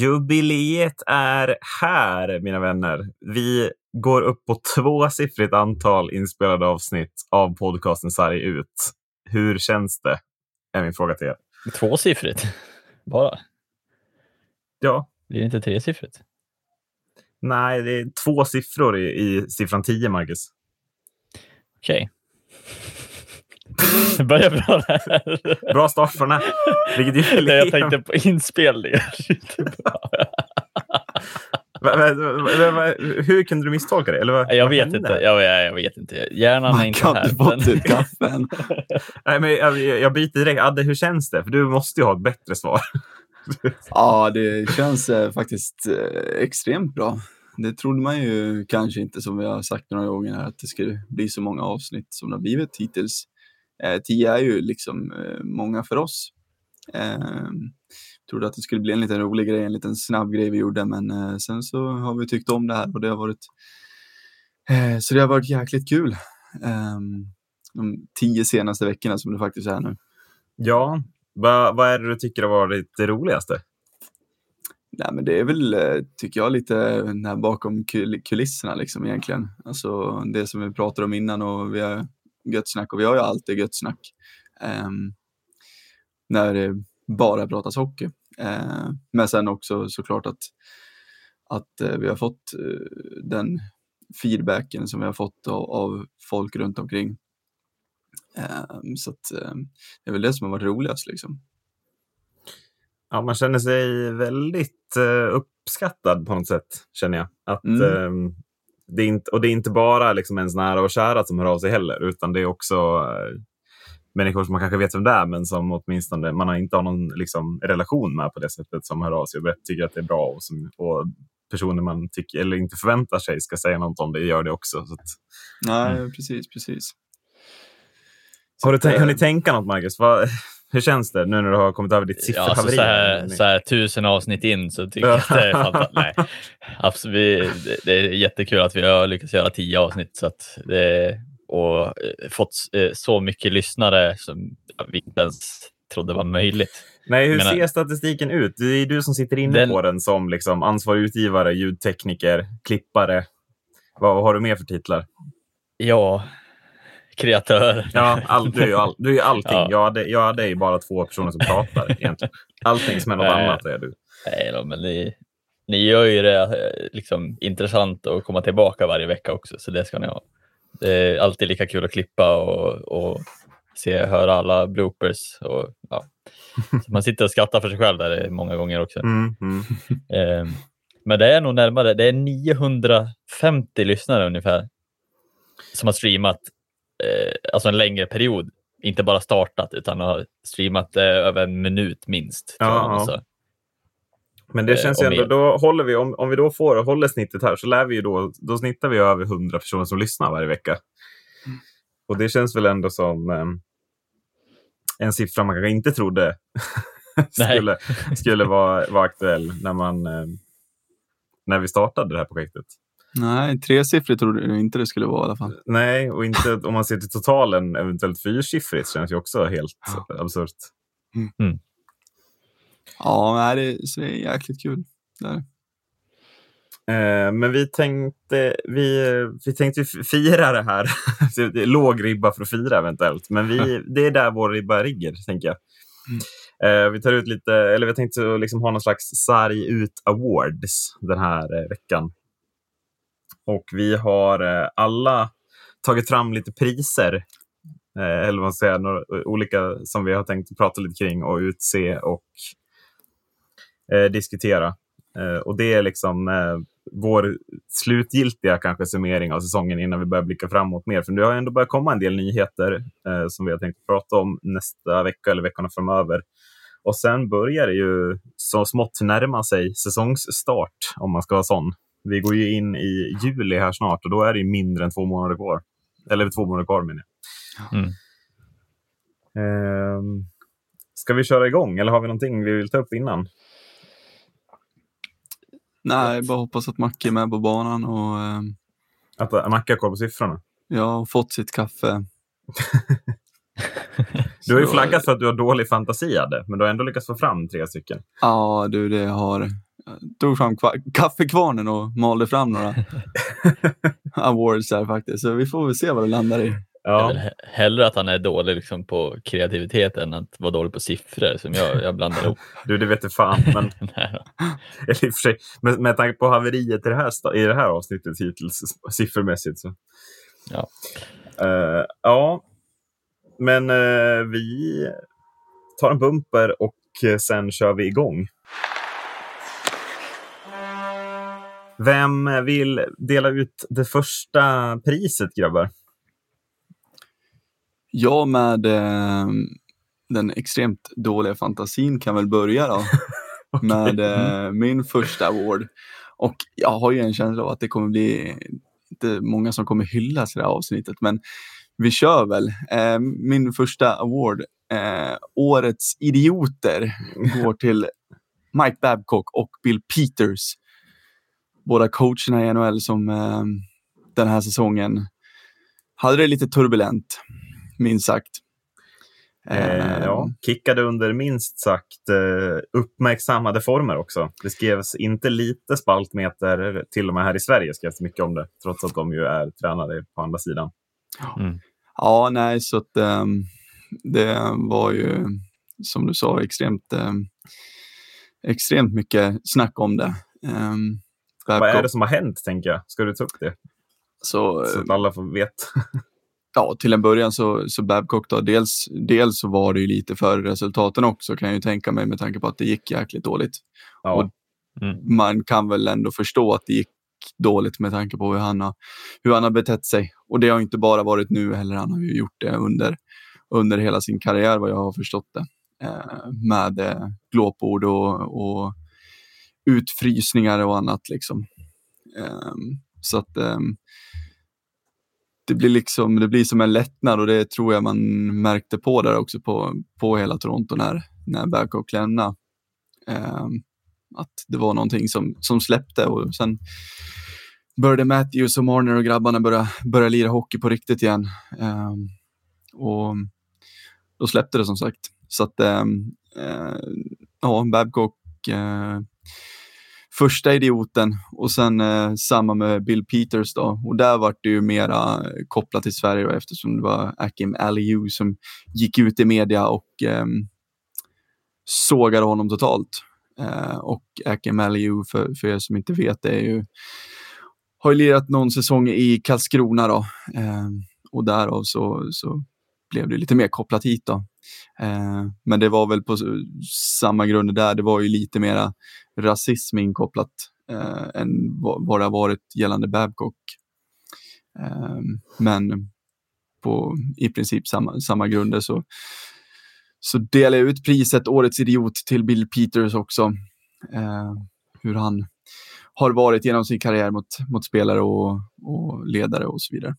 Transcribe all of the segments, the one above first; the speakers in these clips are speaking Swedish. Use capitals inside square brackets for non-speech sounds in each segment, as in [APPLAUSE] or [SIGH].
Jubileet är här, mina vänner. Vi går upp på tvåsiffrigt antal inspelade avsnitt av podcasten Sarg ut. Hur känns det? Är min fråga till er. Tvåsiffrigt? Bara? Ja. Blir det inte tresiffrigt? Nej, det är två siffror i, i siffran 10, Marcus. Okej. Det börjar bra där. Bra start från här. Vilket Nej, jubileum. Jag tänkte på inspelningar. Hur kunde du misstolka det? Eller vad, Jag vad vet inte. Jag, jag, jag vet inte. Hjärnan är Man inte kan här. inte fått men- ut kaffen. [LAUGHS] Nej, men jag, jag byter direkt. Adde, hur känns det? För du måste ju ha ett bättre svar. [LAUGHS] Ja, det känns eh, faktiskt eh, extremt bra. Det trodde man ju kanske inte, som vi har sagt några gånger här, att det skulle bli så många avsnitt som det har blivit hittills. Eh, tio är ju liksom eh, många för oss. Eh, trodde att det skulle bli en liten rolig grej, en liten snabb grej vi gjorde, men eh, sen så har vi tyckt om det här och det har varit eh, så det har varit jäkligt kul. Eh, de tio senaste veckorna som det faktiskt är nu. Ja, vad, vad är det du tycker har varit det roligaste? Nej, men det är väl, eh, tycker jag, lite här bakom kul- kulisserna liksom egentligen. Alltså det som vi pratade om innan och vi har gött snack och vi har ju alltid gött snack. ehm, när det bara pratas hockey. Eh, men sen också såklart att, att eh, vi har fått eh, den feedbacken som vi har fått av, av folk runt omkring. Ehm, så att, eh, det är väl det som har varit roligast liksom. Ja, man känner sig väldigt uppskattad på något sätt, känner jag. Att, Mm. Det är inte, och det är inte bara liksom ens nära och kära som hör av sig heller, utan det är också eh, människor som man kanske vet vem det är, men som åtminstone man inte har någon liksom, relation med på det sättet som hör av sig och tycker att det är bra. Och, som, och personer man tycker, eller inte förväntar sig ska säga något om det gör det också. Så att, Nej, precis, precis. har, du har ni eh, tänka något, Marcus? Vad, hur känns det nu när du har kommit över ditt Ja, alltså sifferhaveri? så, här, så här tusen avsnitt in så tycker jag att det är [LAUGHS] fantastiskt. Nej, absolut, vi- det, det är jättekul att vi har lyckats göra tio avsnitt så att det, och eh, fått eh, så mycket lyssnare som vi inte ens trodde var möjligt. Nej, hur menar- ser statistiken ut? Det är du som sitter inne Den- på den som liksom ansvarig utgivare, ljudtekniker, klippare. Vad, vad har du mer för titlar? Ja, kreatör. Ja, all, du, är ju all, du är allting. [LAUGHS] Ja. Jag, hade, jag hade ju bara två personer som pratar [LAUGHS] egentligen. Allting som är något Nej. annat är du. Nej då, men ni, ni gör ju det eh, liksom, intressant att komma tillbaka varje vecka också, så det ska ni ha. Det är alltid lika kul att klippa och, och se, höra alla bloopers. Och, ja. Så [LAUGHS] man sitter och skrattar för sig själv där många gånger också. Mm, mm. Eh, men det är nog närmare, det är 950 lyssnare ungefär som har streamat alltså en längre period. Inte bara startat utan har streamat eh, över en minut minst. tror Ja, alltså. Men det Eh, känns ju ändå, då håller vi, om, om vi då får håller snittet här så lär vi ju då, då snittar vi över 100 personer som lyssnar varje vecka. Och det känns väl ändå som eh, en siffra man kanske inte trodde [LAUGHS] skulle, skulle vara, vara aktuell när, man, eh, när vi startade det här projektet. Nej, tresiffrigt trodde jag inte det skulle vara i alla fall. Nej, och inte om man ser till totalen, eventuellt fyrsiffrigt, känns ju också helt Ja. absurt. Ja, nej, det, så det är jäkligt kul. Där. Eh, men vi tänkte, vi, vi tänkte fira det här. [LAUGHS] Det är Låg ribba för att fira eventuellt, men vi, det är där vår ribba ligger, tänker jag. Eh, vi tar ut lite, eller vi tänkte liksom ha någon slags sarg ut awards den här eh, veckan. Och vi har eh, alla tagit fram lite priser, eh, eller vad man säger, några eh, olika som vi har tänkt prata lite kring och utse och eh, diskutera. Eh, och det är liksom eh, vår slutgiltiga kanske summering av säsongen innan vi börjar blicka framåt mer. För det har ändå börjat komma en del nyheter eh, som vi har tänkt prata om nästa vecka eller veckorna framöver. Och sen börjar det ju så smått närma sig säsongsstart om man ska vara sån. Vi går ju in i juli här snart och då är det ju mindre än två månader kvar. Eller två månader kvar menar jag. Mm. Ehm, ska vi köra igång eller har vi någonting vi vill ta upp innan? Nej, bara hoppas att Macke är med på banan och eh, Att Macke har koll på siffrorna? jag har fått sitt kaffe. [LAUGHS] Du har ju flaggat för att du har dålig fantasi, Adde, men du har ändå lyckats få fram tre stycken. Ja, du, det har... Drog fram kva- kaffekvarnen och malde fram några [LAUGHS] awards där faktiskt. Så vi får väl se vad det landar i. Ja. hellre att han är dålig liksom på kreativitet än att vara dålig på siffror som jag, jag blandar ihop. [LAUGHS] Du, det vet du fan. Men, [LAUGHS] eller i och för sig, med, med tanke på haveriet i det här, i det här avsnittet hittills, siffermässigt. Så. Ja. Eh, ja, men eh, vi tar en bumper och eh, sen kör vi igång. Vem vill dela ut det första priset, grabbar? Jag med eh, den extremt dåliga fantasin kan väl börja då. [LAUGHS] med eh, min första award. Och jag har ju en känsla av att det kommer bli inte många som kommer hyllas i det här avsnittet, men vi kör väl. Eh, min första award, eh, Årets idioter, [LAUGHS] går till Mike Babcock och Bill Peters. Båda coacherna i NHL som eh, den här säsongen hade det lite turbulent, minst sagt. Eh, ja, kickade under minst sagt eh, uppmärksammade former också. Det skrevs inte lite spaltmeter, till och med här i Sverige skrevs det mycket om det, trots att de ju är tränare på andra sidan. Ja, nej, så att ehm, det var ju som du sa extremt, ehm, extremt mycket snack om det. Um, Vad är det som har hänt, tänker jag? Ska du ta upp det? Så, Så att alla får veta. [LAUGHS] ja, till en början så, så Babcock då, dels, dels så var det ju lite för resultaten också kan jag ju tänka mig med tanke på att det gick jäkligt dåligt. Ja, Och- Man kan väl ändå förstå att det gick dåligt med tanke på hur han har, hur han har betett sig. Och det har inte bara varit nu heller, han har ju gjort det under, under hela sin karriär vad jag har förstått det. Eh, med eh, glåpord och, och utfrysningar och annat liksom. Ehm, så att ehm, det blir liksom, det blir som en lättnad och det tror jag man märkte på där också på, på hela Toronto när, när Babcock lämnade. Ehm, att det var någonting som, som släppte och sen började Matthews och Marner och grabbarna börja, börja lira hockey på riktigt igen. Ehm, och då släppte det som sagt. Så att, ehm, eh, ja, Babcock, eh, första idioten och sen eh, samma med Bill Peters då. Och där var det ju mera eh, kopplat till Sverige då, eftersom det var Akim Aliu som gick ut i media och eh, sågade honom totalt. Eh, och Akim Aliu, för, för er som inte vet, det är ju, har ju lirat någon säsong i Karlskrona då. Eh, och därav så, så blev det lite mer kopplat hit då. Eh, men det var väl på samma grund där. Det var ju lite mera rasism inkopplat eh, än vad, vad det har varit gällande Babcock. Eh, men på i princip samma, samma grunder så, så delar jag ut priset Årets idiot till Bill Peters också. Eh, hur han har varit genom sin karriär mot, mot spelare och, och ledare och så vidare.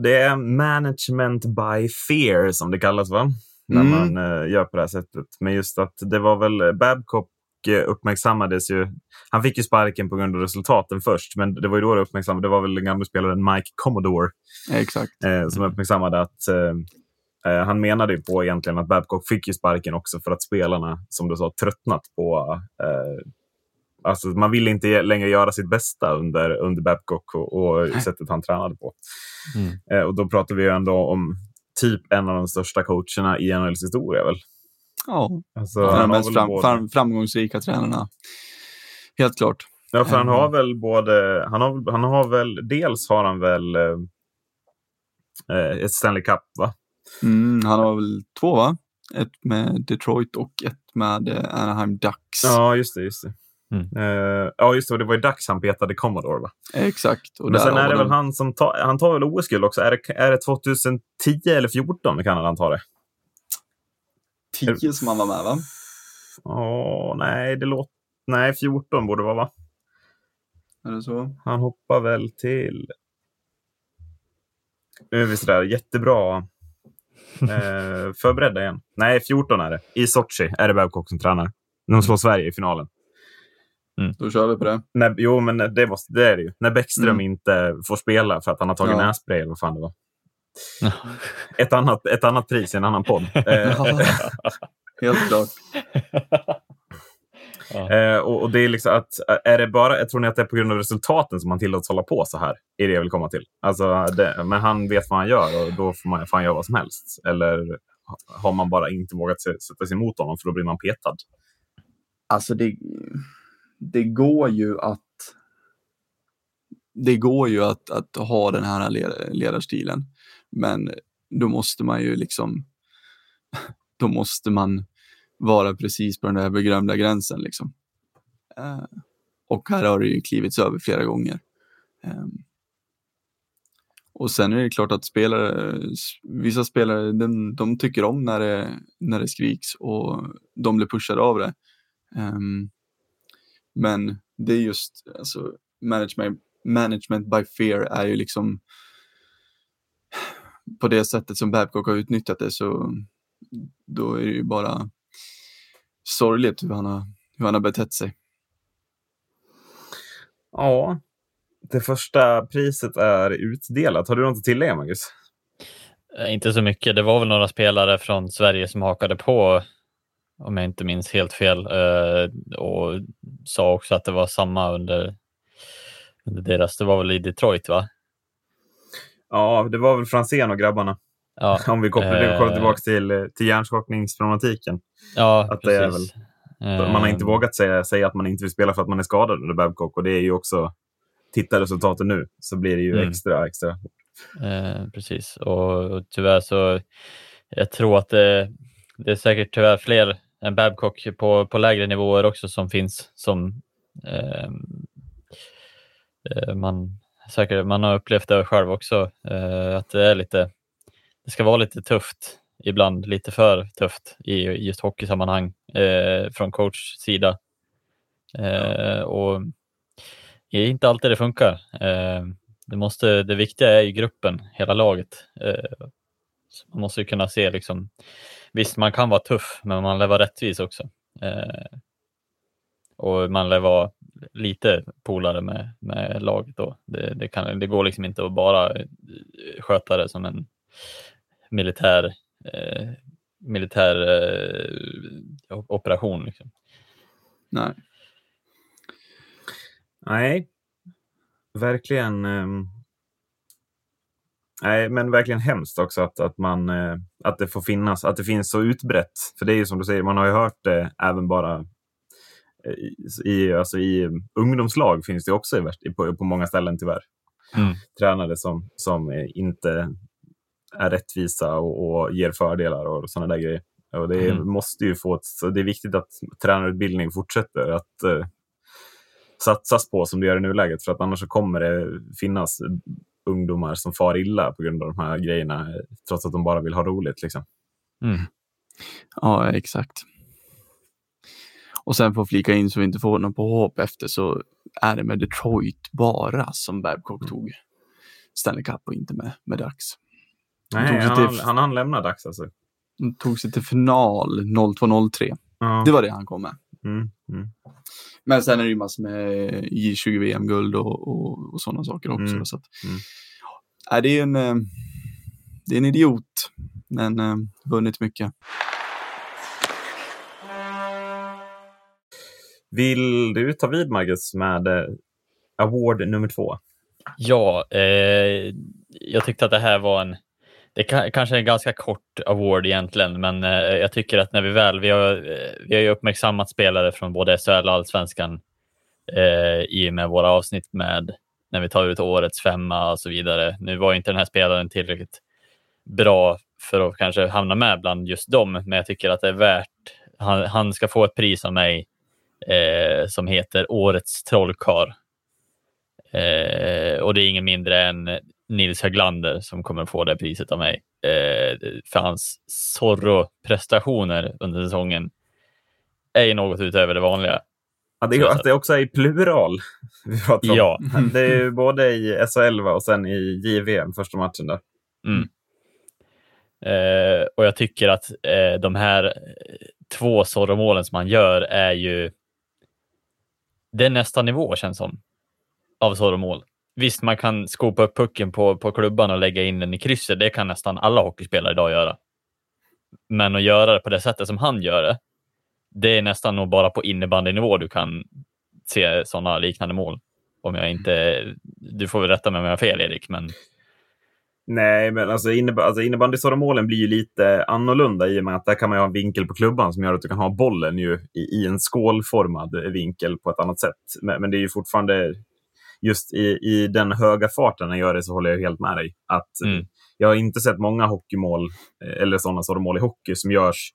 Det är management by fear som det kallas, va? När Mm. man eh, gör på det här sättet. Men just att det var väl Babcock eh, uppmärksammades ju. Han fick ju sparken på grund av resultaten först, men det var ju då det uppmärksammades. Det var väl den gamla spelaren Mike Commodore Exakt. eh, som uppmärksammade att eh, eh, han menade ju på egentligen att Babcock fick ju sparken också för att spelarna, som du sa, tröttnat på eh, Alltså, man ville inte längre göra sitt bästa under, under Babcock och, och sättet han tränade på. Mm. Eh, och då pratar vi ju ändå om typ en av de största coacherna i NHLs historia. Väl? Ja, Alltså, en av han de har mest väl fram, både- fram, framgångsrika tränarna. Helt klart. Ja, för han har väl både... Han har, han har väl... Dels har han väl eh, eh, ett Stanley Cup, va? Mm, han har väl två, va? Ett med Detroit och ett med eh, Anaheim Ducks. Ja, just det. Just det. Mm. Eh, ja, just det. Det var ju Dax han petade Commodore, va? Exakt. Och Men sen är det väl han som tar... Han tar väl OS-guld också? Är det, är det 2010 eller 2014 kan han ta det? tio som han var med, va? Åh, nej, det låter... Nej, 14 borde det vara, va? Är det så? Han hoppar väl till... Nu är vi sådär jättebra [LAUGHS] eh, förberedda igen. Nej, 14 är det. I Sochi är det Babcock som tränar. De slår Sverige i finalen. Då kör vi på det. När, jo, men det, måste, det är det ju. När Bäckström Mm. inte får spela för att han har tagit Ja. nässpray eller vad fan det var. ett, annat, ett annat pris i en annan podd. [LAUGHS] Helt klart. Ja. Eh, och, och det är liksom att, är det bara, jag tror ni att det är på grund av resultaten som han tillåts hålla på så här? Är det jag vill komma till. Alltså, det, men han vet vad han gör och då får man fan göra vad som helst. Eller har man bara inte vågat sätta sig emot honom för då blir man petad? Alltså det, det går ju att det går ju att, att ha den här ledarstilen. Men då måste man ju liksom [LAUGHS] då måste man vara precis på den där berömda gränsen. Liksom. Eh, och här har det ju klivits över flera gånger. Ehm, och sen är det klart att spelare, vissa spelare de, de tycker om när det, när det skriks och de blir pushade av det. Um, men det är just, alltså, management, management by fear är ju liksom på det sättet som Babcock har utnyttjat det så då är det ju bara sorgligt hur han har, hur han har betett sig. Ja, det första priset är utdelat. Har du något att tillägga, Marcus? Eh, Inte så mycket. Det var väl några spelare från Sverige som hakade på, om jag inte minns helt fel, eh, och sa också att det var samma under, under deras, det var väl i Detroit va? Ja, det var väl Franzén och grabbarna. Ja, [LAUGHS] Om vi kopplar, Eh. tillbaka till, till hjärnskakningsproblematiken. ja att det är precis. Man har inte Eh, vågat säga, säga att man inte vill spela för att man är skadad under Babcock. Och det är ju också, titta resultaten nu, så blir det ju Mm. extra, extra. Eh, precis, och, och tyvärr så jag tror att det, det är säkert tyvärr fler än Babcock på, på lägre nivåer också som finns som eh, eh, man säkert man har upplevt det själv också eh, att det är lite det ska vara lite tufft ibland lite för tufft i i just hockeysammanhang eh, från coach sida eh, och det är inte alltid det funkar. Eh, det, måste, det viktiga är ju gruppen, hela laget. Eh, man måste ju kunna se liksom, visst man kan vara tuff, men man lär vara rättvis också. Eh, och man lär vara lite polare med, med laget då. Det, det, kan, det går liksom inte att bara eh, sköta det som en militär, eh, militär eh, operation. Liksom. Nej. Nej, verkligen. ehm, nej, men verkligen hemskt också att, att, man, eh, att det får finnas, att det finns så utbrett. För det är ju som du säger, man har ju hört det även bara eh, i, alltså i ungdomslag finns det också i, på, på många ställen tyvärr. Mm. Tränare som, som inte är rättvisa och, och ger fördelar och sådana där grejer. Och det Mm. måste ju få ett, så det är viktigt att tränarutbildning fortsätter att eh, satsas på som det gör i nuläget. För att annars så kommer det finnas ungdomar som far illa på grund av de här grejerna. Trots att de bara vill ha roligt. Liksom. Mm. Ja, exakt. Och sen för att flika in så vi inte får någon påhopp efter så är det med Detroit bara som Babcock tog Stanley Cup och inte med, med Dax. Nej, han, till- han, han lämnar dags alltså. De tog sig till final 02-03. Ja. Det var det han kom med. Mm, mm. Men sen är det ju massor med J20 VM-guld och, och, och sådana saker också. Mm. Så att, Mm. Nej, det är en, eh, det är en idiot, men eh, vunnit mycket. Vill du ta vid, Marcus, med eh, award nummer två? Ja, eh, jag tyckte att det här var en, det kanske är en ganska kort award egentligen, men eh, jag tycker att när vi väl, vi har, vi har ju uppmärksammat spelare från både SHL och Allsvenskan eh, i och med våra avsnitt med när vi tar ut årets femma och så vidare. Nu var inte den här spelaren tillräckligt bra för att kanske hamna med bland just dem, men jag tycker att det är värt, han, han ska få ett pris av mig eh, som heter Årets trollkarl. Eh, och det är ingen mindre än Nils Höglander som kommer få det priset av mig. Eh, för hans Zorro-prestationer under säsongen är ju något utöver det vanliga. Ja, det är, att det också är i plural. [LAUGHS] Ja, Det är ju både i SHL och sen i JVM, första matchen där. eh, och jag tycker att eh, de här eh, två Zorro-målen som han gör är ju det är nästa nivå känns som av Zorro-mål visst, man kan skopa upp pucken på, på klubban och lägga in den i krysset. Det kan nästan alla hockeyspelare idag göra. Men att göra det på det sättet som han gör det, det är nästan nog bara på innebandynivå du kan se sådana liknande mål. Om jag inte, du får väl rätta mig om jag har fel Erik, men Nej, men alltså, inneb alltså innebandymålen blir ju lite annorlunda i och med att där kan man ha en vinkel på klubban som gör att du kan ha bollen ju i, i en skålformad vinkel på ett annat sätt. Men, men det är ju fortfarande just i, i den höga farten han gör det så håller jag helt med dig. Att Mm. Jag har inte sett många hockeymål eh, eller sådana sådana mål i hockey som görs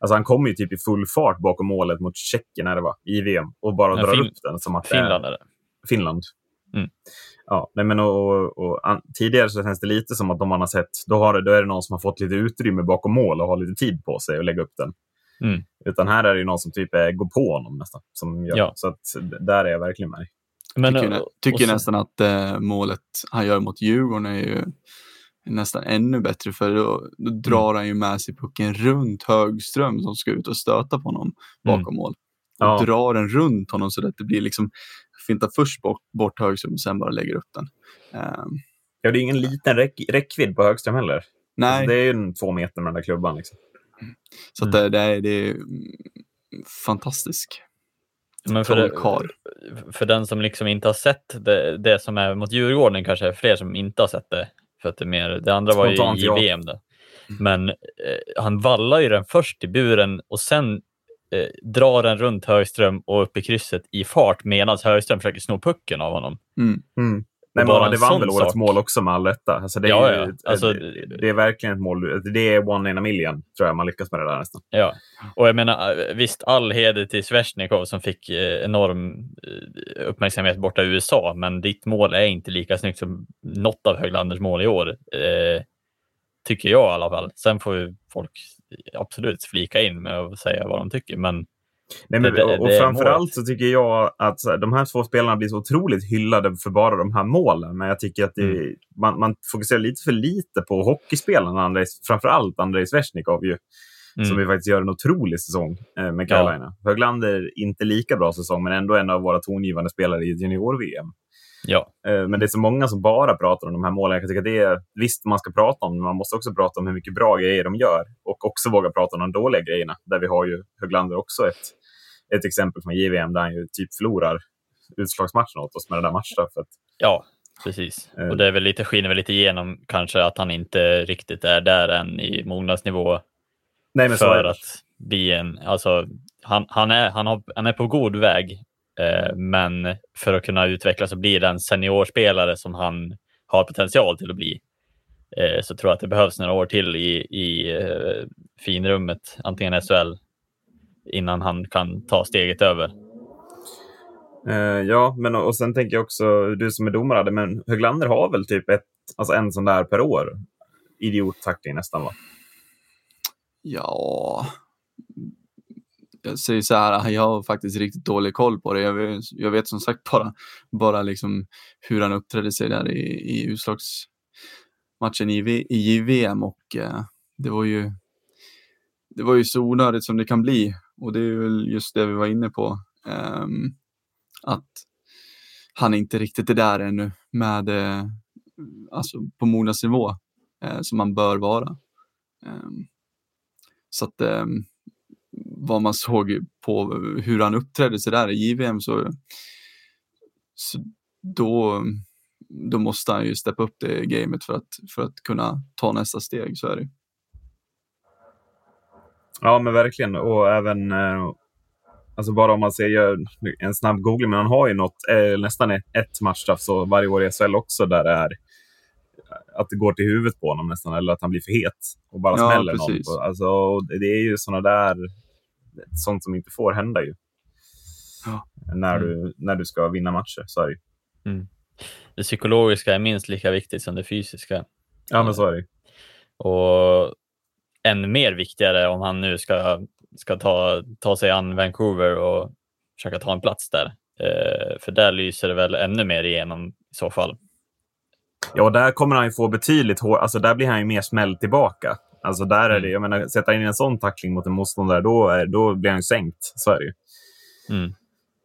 Alltså han kommer ju typ i full fart bakom målet mot Tjeckien när det var, i VM och bara Ja, drar Fin- upp den som att Finland är det. Finland. Mm. Ja, nej, men och, och, och, an, tidigare så känns det lite som att om man har sett, då, har det, då är det någon som har fått lite utrymme bakom mål och har lite tid på sig att lägga upp den. Mm. Utan här är det ju någon som typ är, går på honom nästan. Som gör. Ja. Så att, där är jag verkligen med. Men, tycker nä- och- tycker och så- nästan att eh, målet han gör mot Djurgården är ju nästan ännu bättre för då, då Mm. drar han ju med sig pucken runt Högström som ska ut och stöta på honom bakom Mm. mål. Och Ja. drar den runt honom så att det blir liksom fintar först bort, bort Högström och sen bara lägger upp den. Ehm, Ja, det är ingen liten räck, räckvidd på Högström heller. nej, Alltså, det är ju en två meter med den där klubban. Liksom. så att det, det, är, det är mm, fantastisk men för, trollkarl. för den som liksom inte har sett det, det som är mot Djurgården kanske är fler som inte har sett det. För att det, är mer, det andra var Spontant, ju i ja. VM. Då. Men eh, han vallar ju den först i buren och sen eh, drar den runt Högström och upp i krysset i fart medan Högström försöker sno pucken av honom. Mm. Mm. Nej, men en det vann väl årets mål också med all rätta. Alltså, det, är Ja, ja. Alltså, det, det är verkligen ett mål. Det är one in a million, tror jag man lyckas med det där nästan. Ja, och jag menar eh, visst all heder till Svesjnikov som fick eh, enorm eh, uppmärksamhet borta i USA, men ditt mål är inte lika snyggt som något av Höglanders mål i år. Eh, tycker jag i alla fall. Sen får ju folk absolut flika in med att säga vad de tycker, men Nej, men, Det- det- och framförallt så tycker jag att de här två spelarna blir så otroligt hyllade för bara de här målen. Men jag tycker att det, Mm. man, man fokuserar lite för lite på hockeyspelarna. Andrei, framförallt Andrei Svesjnikov ju, mm, som ju faktiskt gör en otrolig säsong eh, med Carolina. Höglander inte lika bra säsong, men ändå en av våra tongivande spelare i junior-VM. ja, Eh, Men det är så många som bara pratar om de här målen. Jag att det är, visst, man ska prata om det, men man måste också prata om hur mycket bra grejer de gör. Och också våga prata om de dåliga grejerna. Där vi har ju Höglander också ett, ett exempel från JVM där han ju typ förlorar utslagsmatchen åt oss med det där matchstraffet. ja, precis. Eh. Och det är väl lite, skiner väl lite igenom kanske att han inte riktigt är där än i mognadsnivå Nej, men för att bli en, alltså han, han, är, han, har, han är på god väg, eh, men för att kunna utvecklas och bli den seniorspelare som han har potential till att bli, eh, så tror jag att det behövs några år till i, i eh, finrummet, antingen SHL, innan han kan ta steget över. Eh, ja, men och, och sen tänker jag också, du som är domare, men Höglander har väl typ ett, alltså en sån där per år? Idiottackling nästan, va? Ja, jag säger så här, jag har faktiskt riktigt dålig koll på det. Jag vet, jag vet som sagt bara, bara liksom hur han uppträdde sig där i, i utslagsmatchen i, i JVM och eh, det var ju det var ju så onödigt som det kan bli och det är väl just det vi var inne på. Ehm, att han inte riktigt är där ännu med eh, alltså på mognadsnivå eh, som man bör vara. Ehm, så att ehm, vad man såg på hur han uppträdde sig där i JVM så, så då, då måste han ju steppa upp det gamet för att, för att kunna ta nästa steg. Så är det. Ja, men verkligen. Och även, eh, alltså bara om man ser gör en snabb googling, men han har ju något, eh, nästan ett, ett matchstraff så varje år i SHL också där det är att det går till huvudet på honom nästan, eller att han blir för het och bara Ja, smäller precis. någon. Alltså, det är ju sådana där, sånt som inte får hända ju. Ja. När, du, när du ska vinna matcher, så är det. Det psykologiska är minst lika viktigt som det fysiska. Ja, men så är det. Och ännu mer viktigare om han nu ska, ska ta, ta sig an Vancouver och försöka ta en plats där. Eh, för där lyser det väl ännu mer igenom i så fall. Ja, och där kommer han ju få betydligt hår, alltså där blir han ju mer smälld tillbaka. Alltså där är det, jag menar, sätta in en sån tackling mot en motståndare, då, är, då blir han ju sänkt. Så är det ju. Mm.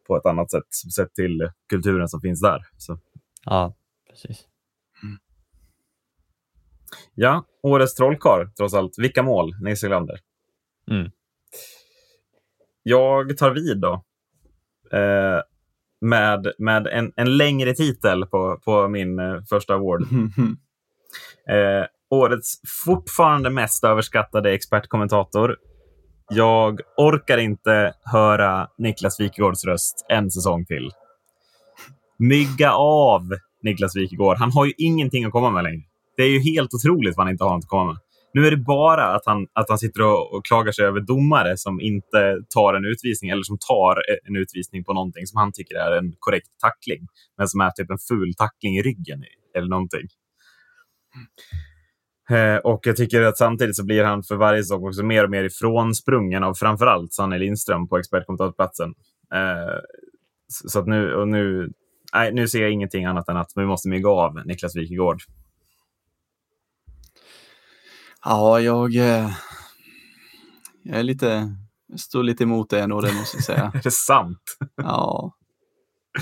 På ett annat sätt, sett till kulturen som finns där. Så. Ja. precis. Ja, årets trollkarl trots allt. Vilka mål, Nisse Glander? Mm. Jag tar vid då. Eh, med med en, en längre titel på, på min eh, första award. [LAUGHS] Eh, årets fortfarande mest överskattade expertkommentator. Jag orkar inte höra Niklas Wikegårds röst en säsong till. Mygga av Niklas Wikegård. Han har ju ingenting att komma med längre. Det är ju helt otroligt vad han inte har något att komma med. Nu är det bara att han, att han sitter och, och klagar sig över domare som inte tar en utvisning eller som tar eh, en utvisning på någonting som han tycker är en korrekt tackling, men som är typ en ful tackling i ryggen eller någonting. Eh, och jag tycker att samtidigt så blir han för varje sak också mer och mer ifrånsprungen av framförallt Sanne Lindström på expertkommentatorplatsen. Eh, så så att nu, och nu, nej, nu ser jag ingenting annat än att vi måste mygga av Niklas Wikegård. Ja, jag, eh, jag är lite, jag står lite emot det ändå, det måste jag säga. [LAUGHS] Är det sant? Ja.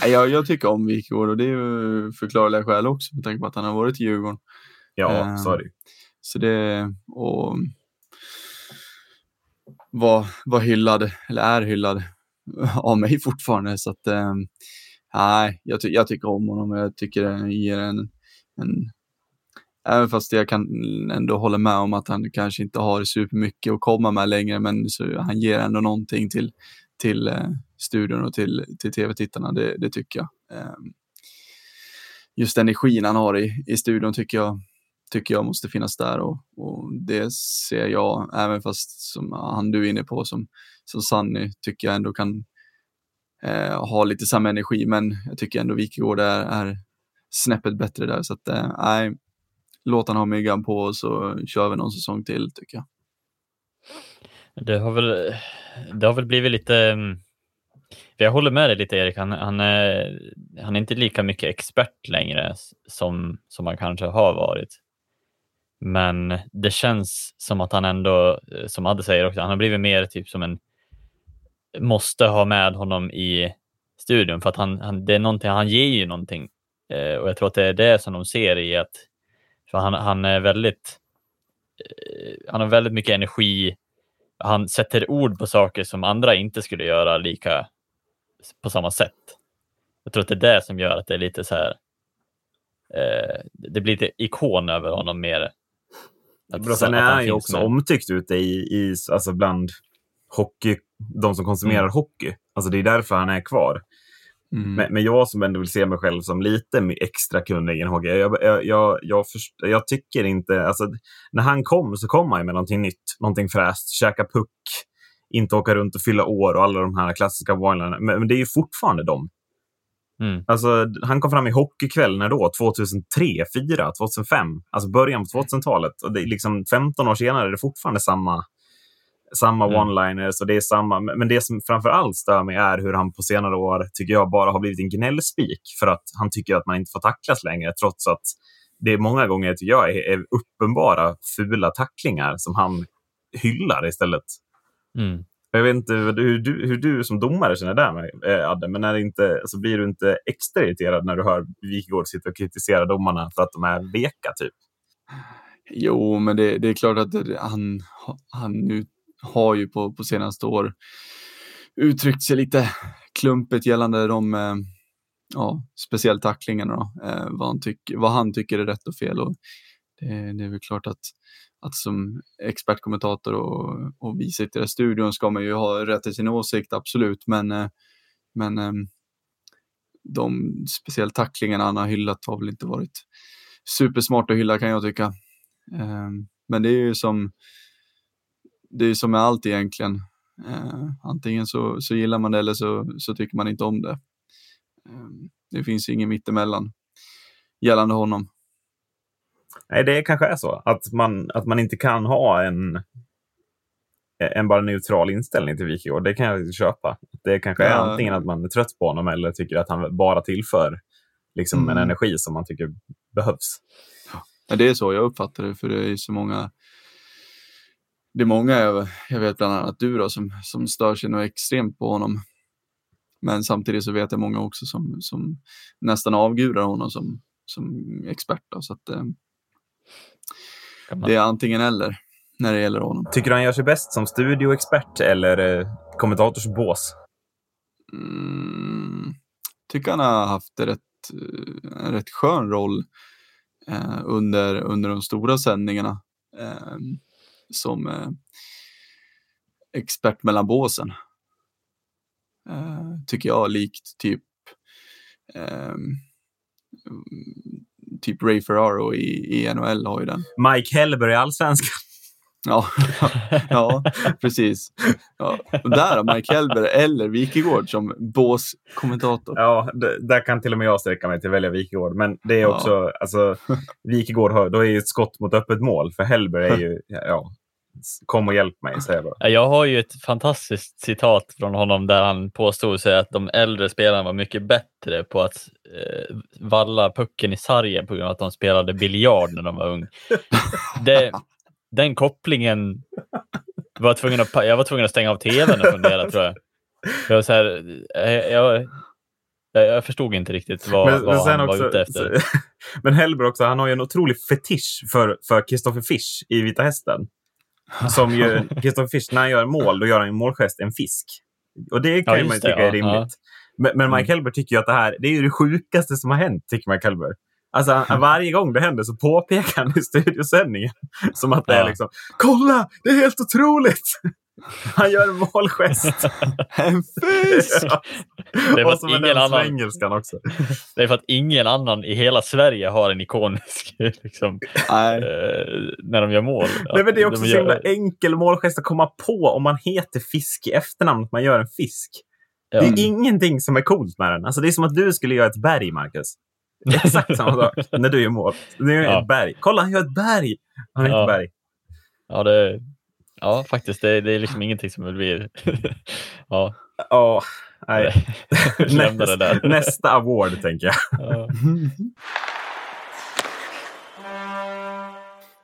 Jag, jag tycker om Wikegård och det är ju förklarliga skäl också med tanke på att han har varit i Djurgården. Ja, Ehm, så är det. Så det, och var, var hyllad, eller är hyllad [LAUGHS] av mig fortfarande. Så att, eh, nej, jag, ty jag tycker om honom och jag tycker det ger en, en Även fast jag kan ändå hålla med om att han kanske inte har supermycket att komma med längre, men så han ger ändå någonting till, till eh, studion och till, till tv-tittarna, det, det tycker jag. Eh, just energin han har i, i studion tycker jag, tycker jag måste finnas där och, och det ser jag, även fast som han du är inne på, som, som Sanny, tycker jag ändå kan eh, ha lite samma energi, men jag tycker ändå Wikegård är, är snäppet bättre där, så att eh, låt han ha myggan på och så kör vi någon säsong till tycker jag. Det har väl, det har väl blivit lite... Mm, jag håller med dig lite Erik, han, han, är, han är inte lika mycket expert längre som, som han kanske har varit. Men det känns som att han ändå, eh, som Adde säger också, han har blivit mer typ som en måste ha med honom i studion för att han, han, det är någonting, han ger ju någonting. Eh, och jag tror att det är det som de ser i att för han, han är väldigt eh, han har väldigt mycket energi. Han sätter ord på saker som andra inte skulle göra lika på samma sätt. Jag tror att det är det som gör att det är lite så här. Eh, det blir lite ikon över honom mer. Att- Bra, sen är han ju också med. omtyckt ute i, i, alltså bland hockey, de som konsumerar Mm. hockey. Alltså det är därför han är kvar. Mm. Men, men jag som ändå vill se mig själv som lite extra kunnig i hockey, jag, jag, jag, jag, först, jag tycker inte... Alltså, när han kom så kom han med någonting nytt, någonting fräscht. Käka puck, inte åka runt och fylla år och alla de här klassiska one men, men det är ju fortfarande dem. Mm. Alltså, han kom fram i Hockeykväll när då? 2003, 2004, 2005? Alltså början på 2000-talet. Och det är liksom 15 år senare är det fortfarande samma, samma Mm. one-liners. Och det är samma, men det som framför allt stör mig är hur han på senare år, tycker jag, bara har blivit en gnällspik. För att han tycker att man inte får tacklas längre, trots att det är många gånger, tycker jag, är, är uppenbara fula tacklingar som han hyllar istället. Mm. Jag vet inte hur du, hur du som domare känner där med, eh, Adde, men är det inte, alltså blir du inte extra irriterad när du hör Wikegård sitta och kritisera domarna för att de är veka? Typ? Jo, men det, det är klart att han, han nu har ju på, på senaste år uttryckt sig lite klumpigt gällande de, eh, ja, speciellt tacklingarna då, eh, vad, han tyck, vad han tycker är rätt och fel. Och det, det är väl klart att, att som expertkommentator och, och vi sitter i studion ska man ju ha rätt till sin åsikt, absolut, men, eh, men eh, de speciellt tacklingarna han har hyllat har väl inte varit supersmart att hylla kan jag tycka. Eh, Men det är ju som det är som med allt egentligen. Eh, antingen så, så gillar man det eller så, så tycker man inte om det. Eh, det finns ingen mittemellan gällande honom. Nej, det kanske är så. Att man, att man inte kan ha en, en bara neutral inställning till Wikegård. Det kan jag köpa. Det kanske är Ja. antingen att man är trött på honom eller tycker att han bara tillför liksom, en Mm. energi som man tycker behövs. Men det är så jag uppfattar det, för det är så många det är många, jag, vet bland annat du då, som, som stör sig något extremt på honom. Men samtidigt så vet jag många också som, som nästan avgudar honom som, som expert. Då, så att, eh, det är antingen eller när det gäller honom. Tycker du han gör sig bäst som studioexpert eller eh, kommentatorsbås? Mm, tycker han har haft rätt, eh, en rätt skön roll eh, under, under de stora sändningarna eh, som eh, expert mellan båsen. Eh, tycker jag, likt typ eh, typ Ray Ferraro i, i NHL har ju den. Mike Hellberg i Allsvenskan. Ja, [LAUGHS] ja precis. Ja. Och där har Mike Hellberg eller Wikegård som båskommentator. Ja, där kan till och med jag sträcka mig till att välja Wikegård. Men det är Ja. också, alltså, Wikegård har, då är ju ett skott mot öppet mål. För Hellberg är ju, ja, kom och hjälp mig, säger jag bara. Ja, Jag har ju ett fantastiskt citat från honom där han påstod sig att de äldre spelarna var mycket bättre på att eh, valla pucken i sargen på grund av att de spelade biljard när de var ung. Det, den kopplingen var jag tvungen att, jag var tvungen att stänga av tvn och fundera tror jag. Jag, var så här, eh, jag, jag, jag förstod inte riktigt vad, vad han var ute efter. [LAUGHS] men Hellberg också, han har ju en otrolig fetisch för, för Kristoffer Fisch i Vita Hästen. Som ju, [LAUGHS] Kristoffer Fisch, när han gör mål, då gör han en målgest, en fisk. Och det kan Ja, man ju tycka ja, är rimligt. ja. Men, men Mike Mm. Hellberg tycker ju att det här det är ju det sjukaste som har hänt, tycker Mike Hellberg. Alltså, [LAUGHS] varje gång det händer så påpekar han i studiosändningen som att det är Ja. liksom ”Kolla! Det är helt otroligt!” [LAUGHS] Han gör en målgest. [LAUGHS] En fisk! Ja. Det var Och så med ingen den annan- engelskan också. Det är för att ingen annan i hela Sverige har en ikonisk liksom, Nej, eh, när de gör mål. Nej, men det är också De så himla gör- enkel målgest att komma på om man heter Fisk i efternamn, att man gör en fisk. Ja. Det är ingenting som är coolt med den. Alltså, det är som att du skulle göra ett berg, Marcus. Det [LAUGHS] är Exakt samma sak när du gör mål. Du gör Ja. ett berg. Kolla, han gör ett berg! Han heter Ja. Berg. Ja, det, ja faktiskt. Det, det är liksom ingenting som blir... [LAUGHS] ja, Ja, nej. [LAUGHS] lämna det där. Nästa award, tänker jag. Ja.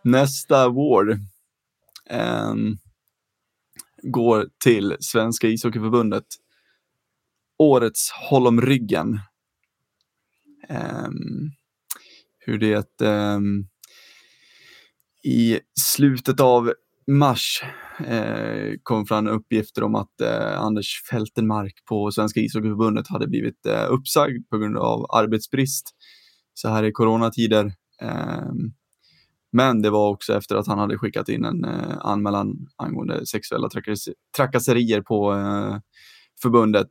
Nästa award ehm, går till Svenska ishockeyförbundet. Årets Håll om ryggen. Ehm, hur det ehm, i slutet av mars eh, kom fram uppgifter om att eh, Anders Fältenmark på Svenska ishockeyförbundet hade blivit eh, uppsagd på grund av arbetsbrist så här i coronatider. Eh, men det var också efter att han hade skickat in en eh, anmälan angående sexuella trakass- trakasserier på eh, förbundet.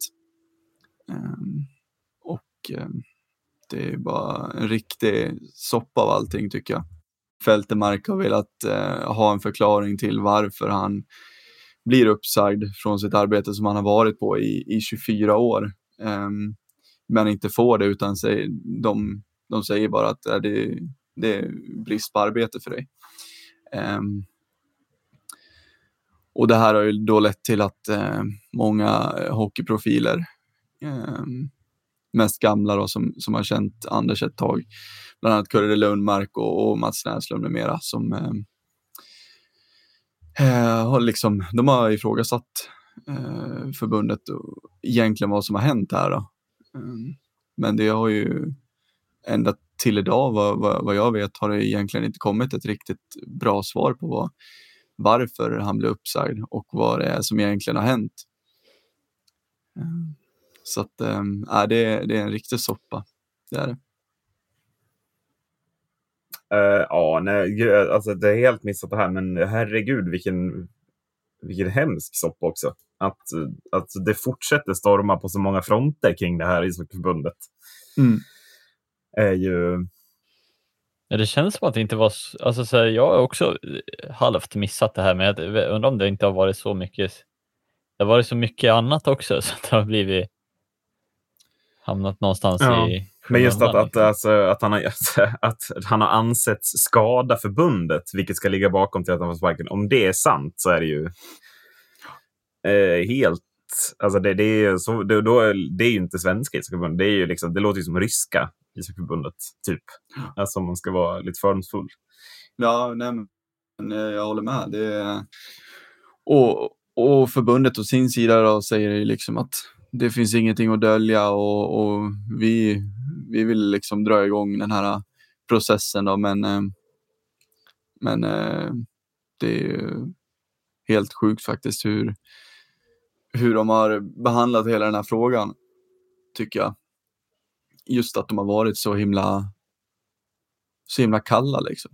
Ehm, och det är bara en riktig soppa av allting tycker jag. Fältemark har velat eh, ha en förklaring till varför han blir uppsagd från sitt arbete som han har varit på i, i 24 år. Um, men inte får det utan säger, de, de säger bara att är det, det är brist på arbete för dig. Um, och det här har ju då lett till att eh, många hockeyprofiler, ehm, mest gamla då, som, som har känt Anders ett tag, bland annat Kurre Lundmark och, och Mats Näslund med mera, som eh, eh, har liksom, de har ifrågasatt eh, förbundet och egentligen vad som har hänt här. Då. Ehm, men det har ju ända till idag, vad, vad, vad jag vet, har det egentligen inte kommit ett riktigt bra svar på vad, varför han blev uppsagd och vad det är som egentligen har hänt. Mm. Så att, ähm, det, det är en riktig soppa. Det är det. Eh, ja, nej, alltså, det är helt missat det här, men herregud vilken, vilken hemsk soppa också. Att, att det fortsätter storma på så många fronter kring det här ishockeyförbundet. Mm. Är ju... Ja, det känns som att det inte var... Alltså, så här, jag har också eh, halvt missat det här, men jag undrar om det inte har varit så mycket... Det har varit så mycket annat också, [LAUGHS] så att det har blivit... Hamnat någonstans Ja, i Men just att, att, liksom. alltså, att, han har, [LAUGHS] att han har ansetts skada förbundet, vilket ska ligga bakom till att han får sparken. Om det är sant så är det ju eh, helt... Alltså det, det, är, ju så, det, då, är- det är ju inte svenska ishockeyförbundet. Det, är ju liksom, det låter ju som ryska ishockeyförbundet, typ. Alltså om man ska vara lite fördomsfull. Ja, nej, men eh, jag håller med. Det är... och, och förbundet å sin sida då säger ju liksom att det finns ingenting att dölja och, och vi, vi vill liksom dra igång den här processen då, men, eh, men eh, det är ju helt sjukt faktiskt hur, hur de har behandlat hela den här frågan, tycker jag. Just att de har varit så himla, så himla kalla liksom.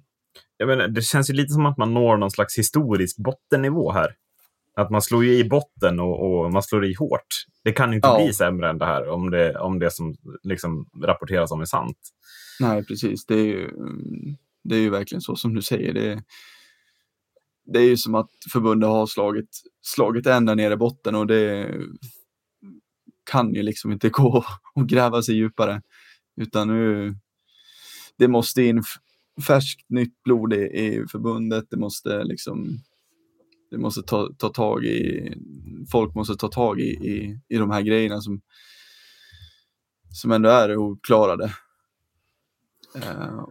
Jag menar, det känns ju lite som att man når någon slags historisk bottennivå här. Att man slår ju i botten och, och man slår i hårt. Det kan inte Ja. bli sämre än det här om det, om det som liksom rapporteras om är sant. Nej, precis. Det är ju, det är ju verkligen så som du säger. Det är, det är ju som att förbundet har slagit, slagit ända ner i botten och det kan ju liksom inte [LAUGHS] gå att gräva sig djupare. Utan nu, det måste in färskt nytt blod i, i förbundet. Det måste liksom, det måste ta, ta tag i, folk måste ta tag i, i, i de här grejerna som, som ändå är ouppklarade. Eh,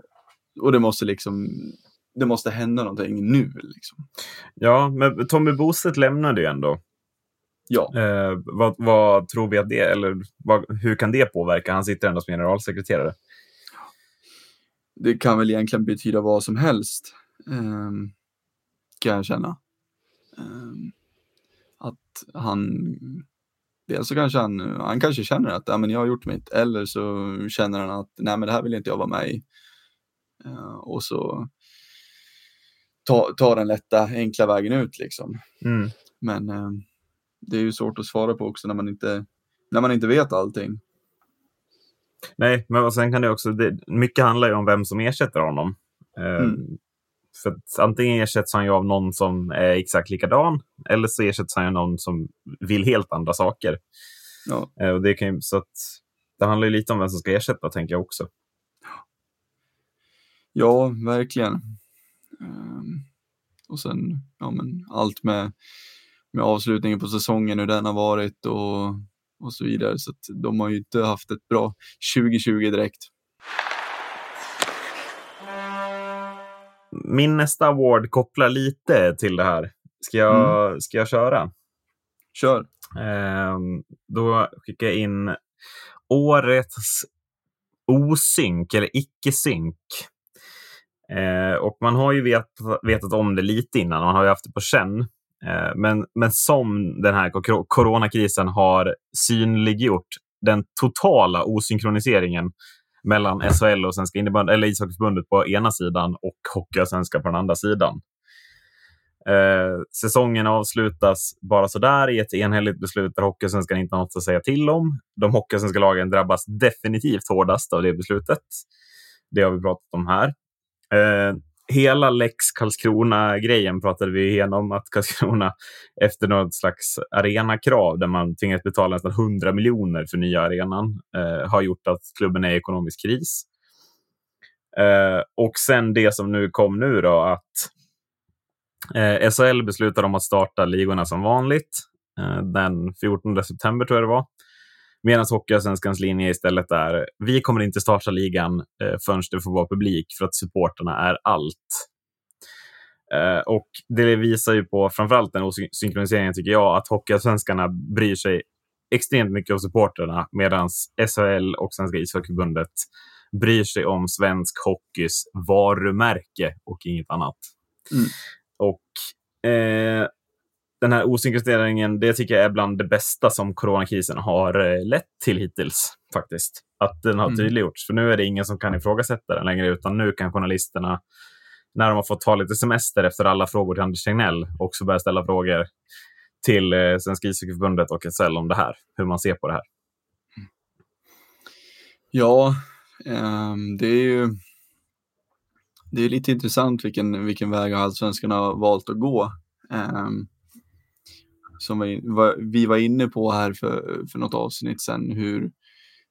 och det måste liksom, det måste hända någonting nu liksom. Ja, men Tommy Bostedt lämnade ju ändå. Ja, Eh, vad, vad tror vi att det, eller vad, hur kan det påverka? Han sitter ändå som generalsekreterare. det kan väl egentligen betyda vad som helst. Um, kan jag känna. Ehm, att han, dels så kanske han, han kanske känner att ja, men jag har gjort mitt, eller så känner han att nej men det här vill inte jag vara med i. Eh, och så ta, ta den lätta, enkla vägen ut liksom. Mm. Men eh, det är ju svårt att svara på också när man inte, när man inte vet allting. Nej, men och sen kan det också, det, mycket handlar ju om vem som ersätter honom. Mm. För antingen ersätts han ju av någon som är exakt likadan, eller så ersätts han av någon som vill helt andra saker. Ja, Eh, och det, kan ju, så att, det handlar ju lite om vem som ska ersätta, tänker jag också. ja verkligen. Ehm, och sen ja, men allt med, med avslutningen på säsongen, hur den har varit och, och så vidare. Så de har ju inte haft ett bra 2020 direkt. Min nästa award kopplar lite till det här. Ska jag, Mm. ska jag köra? Kör! Ehm, då skickar jag in årets osynk eller icke-synk. Eh, och man har ju vet, vetat om det lite innan, man har ju haft det på känn. Eh, men, men som den här coronakrisen har synliggjort den totala osynkroniseringen mellan SHL och Svenska innebandy, eller ishockeyförbundet på ena sidan och Hockeyallsvenskan på den andra sidan. Eh, säsongen avslutas bara sådär i ett enhälligt beslut där Hockeysvenskan inte har något att säga till om. De Hockeysvenska lagen drabbas definitivt hårdast av det beslutet. Det har vi pratat om här. Eh, hela lex Karlskrona-grejen pratade vi igenom att Karlskrona efter något slags arenakrav där man tvingats betala nästan 100 miljoner för nya arenan eh, har gjort att klubben är i ekonomisk kris. Eh, och sen det som nu kom nu då att eh, SHL beslutar om att starta ligorna som vanligt eh, den 14 september tror jag det var. Medan Hockeyallsvenskans linje istället är vi kommer inte starta ligan eh, förrän det får vara publik för att supporterna är allt. Eh, och det visar ju på framförallt den synkroniseringen tycker jag att Hockeyallsvenskarna bryr sig extremt mycket om supporterna medan SHL och Svenska ishockeyförbundet bryr sig om svensk hockeys varumärke och inget annat. Mm. Och eh, den här osynkroniseringen, det tycker jag är bland det bästa som coronakrisen har eh, lett till hittills. faktiskt. Att den har Mm. tydliggjorts. För nu är det ingen som kan ifrågasätta den längre, utan nu kan journalisterna, när de har fått ta lite semester efter alla frågor till Anders Tegnell, också börja ställa frågor till eh, Svenska ishockeyförbundet och SL om det här. Hur man ser på det här. Ja, ehm, det är ju det är lite intressant vilken, vilken väg allsvenskan har valt att gå. Ehm, som vi, var inne på här för, för något avsnitt sedan, hur,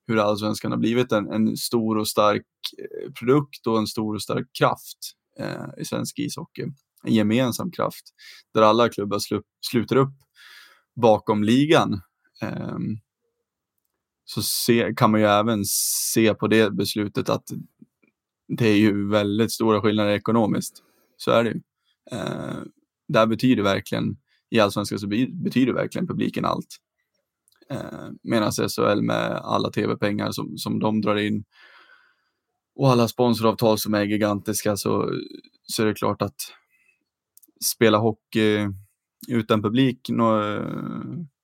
hur allsvenskan har blivit en, en stor och stark eh, produkt och en stor och stark kraft eh, i svensk ishockey. En gemensam kraft där alla klubbar slu, sluter upp bakom ligan. Eh, så se, kan man ju även se på det beslutet att det är ju väldigt stora skillnader ekonomiskt. Så är det ju. Eh, där betyder verkligen, i allsvenskan så betyder verkligen publiken allt. Eh, Medan SHL med alla tv-pengar som, som de drar in och alla sponsoravtal som är gigantiska så, så är det klart att spela hockey utan publik nå, eh,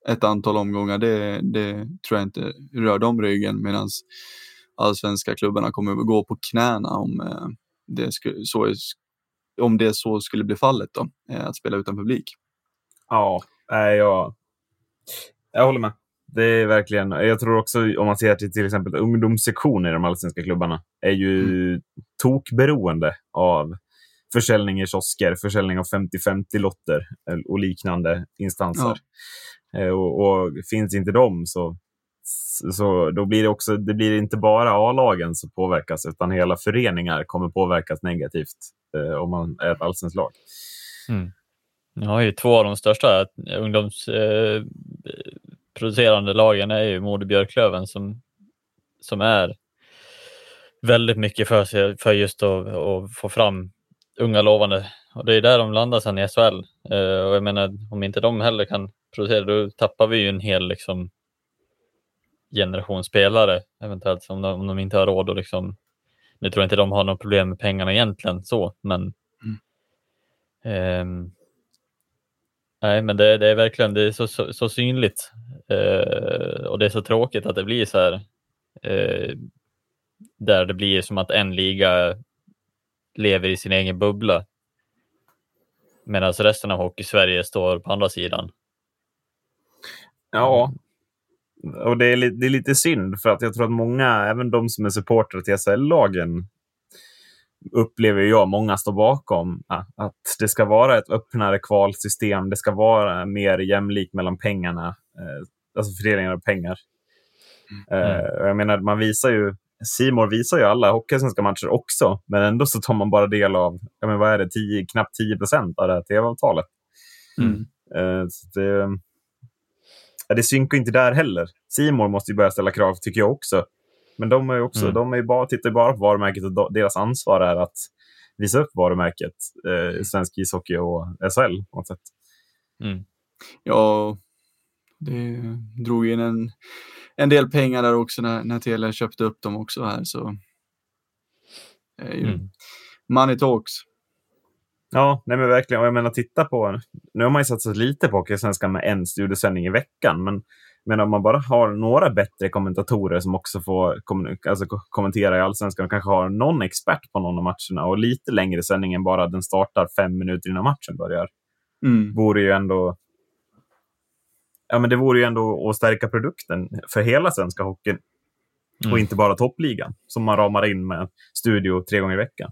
ett antal omgångar, det, det tror jag inte rör dem ryggen medan allsvenska klubbarna kommer att gå på knäna om eh, det, så, om det så skulle bli fallet då, eh, att spela utan publik. Ja, nej, jag, jag håller med. Det är verkligen, jag tror också om man ser till till exempel ungdomssektioner i de allsvenska klubbarna är ju mm. tokberoende av försäljning i kiosker, försäljning av 50-50-lotter och liknande instanser. Ja. Eh, och, och, finns inte de så, så då blir det också, det blir inte bara A-lagen som påverkas utan hela föreningar kommer påverkas negativt eh, om man är ett allsvenskt lag. Mm. Jag har ju två av de största ungdomsproducerande eh, lagen är ju Modo Björklöven som, som är väldigt mycket för, sig, för just att, att få fram unga lovande. Och det är där de landar sen i SHL. Uh, och jag menar, om inte de heller kan producera, då tappar vi ju en hel liksom, generation spelare eventuellt om de, om de inte har råd att liksom. Nu tror jag inte de har något problem med pengarna egentligen så, men. Mm. Um, nej, men det, det, är verkligen det är så, så, så synligt eh, och det är så tråkigt att det blir så här. Eh, där det blir som att en liga lever i sin egen bubbla. Medan resten av Hockey-Sverige står på andra sidan. Ja, och det är, det är lite synd för att jag tror att många, även de som är supportrar till SHL-lagen, upplever jag många står bakom. Att det ska vara ett öppnare kvalsystem. Det ska vara mer jämlikt mellan pengarna. Eh, alltså fördelningen av pengar. Mm. Uh, jag menar, man visar ju Simor visar ju alla hockeysvenska matcher också, men ändå så tar man bara del av, ja, men vad är det, 10, knappt 10 procent av det här tv-avtalet. Mm. Uh, det, det synkar inte där heller. Simor måste ju börja ställa krav, tycker jag också. Men de, är också, mm. de är bara, tittar bara på varumärket och deras ansvar är att visa upp varumärket eh, svensk ishockey och SHL på något sätt. Mm. Ja, det drog in en en del pengar där också när, när Telia köpte upp dem också här. Så, eh, mm. Money talks. Ja, nej men verkligen. Och jag menar, titta på... Nu har man ju satsat lite på Hockeysvenskan med en studiosändning i veckan. Men, men om man bara har några bättre kommentatorer som också får kom, alltså, kommentera i Allsvenskan och kanske har någon expert på någon av matcherna och lite längre sändning än bara den startar fem minuter innan matchen börjar. Mm. Vore ju ändå ja, men det vore ju ändå att stärka produkten för hela svenska hockeyn. Mm. Och inte bara toppligan som man ramar in med studio tre gånger i veckan.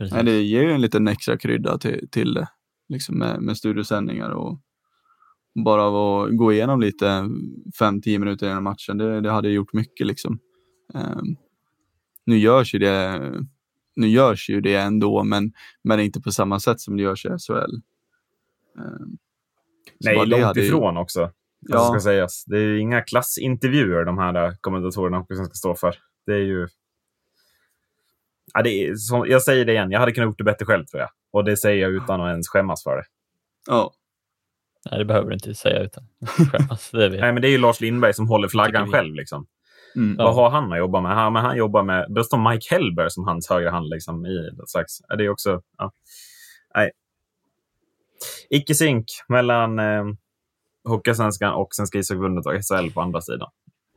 Nej, det ger ju en liten extra krydda till, till det. Liksom med, med studiosändningar och bara att gå igenom lite 5-10 minuter innan matchen. Det, det hade gjort mycket liksom. Um, nu görs ju det nu görs ju det ändå, men, men inte på samma sätt som det görs i SHL. Um, Nej, långt ifrån ju... också. Alltså, ja. Ska sägas. Det är inga klassintervjuer de här äh, kommentatorerna ska stå för. Det är ju... Ja, det är, som, jag säger det igen, jag hade kunnat gjort det bättre själv tror jag. Och det säger jag utan att ens skämmas för det. Ja. Nej, det behöver du inte säga utan [LAUGHS] skämmas. Det Nej, men det är ju Lars Lindberg som håller flaggan själv. Liksom. Mm. Vad har han att jobba med? Han, men han jobbar med, då står Mike Hellberg som hans högra hand liksom, i slags, det är också, ja. Nej, icke-synk mellan eh, Hockeysvenskan och Svenska ishockeyförbundet och SHL på andra sidan.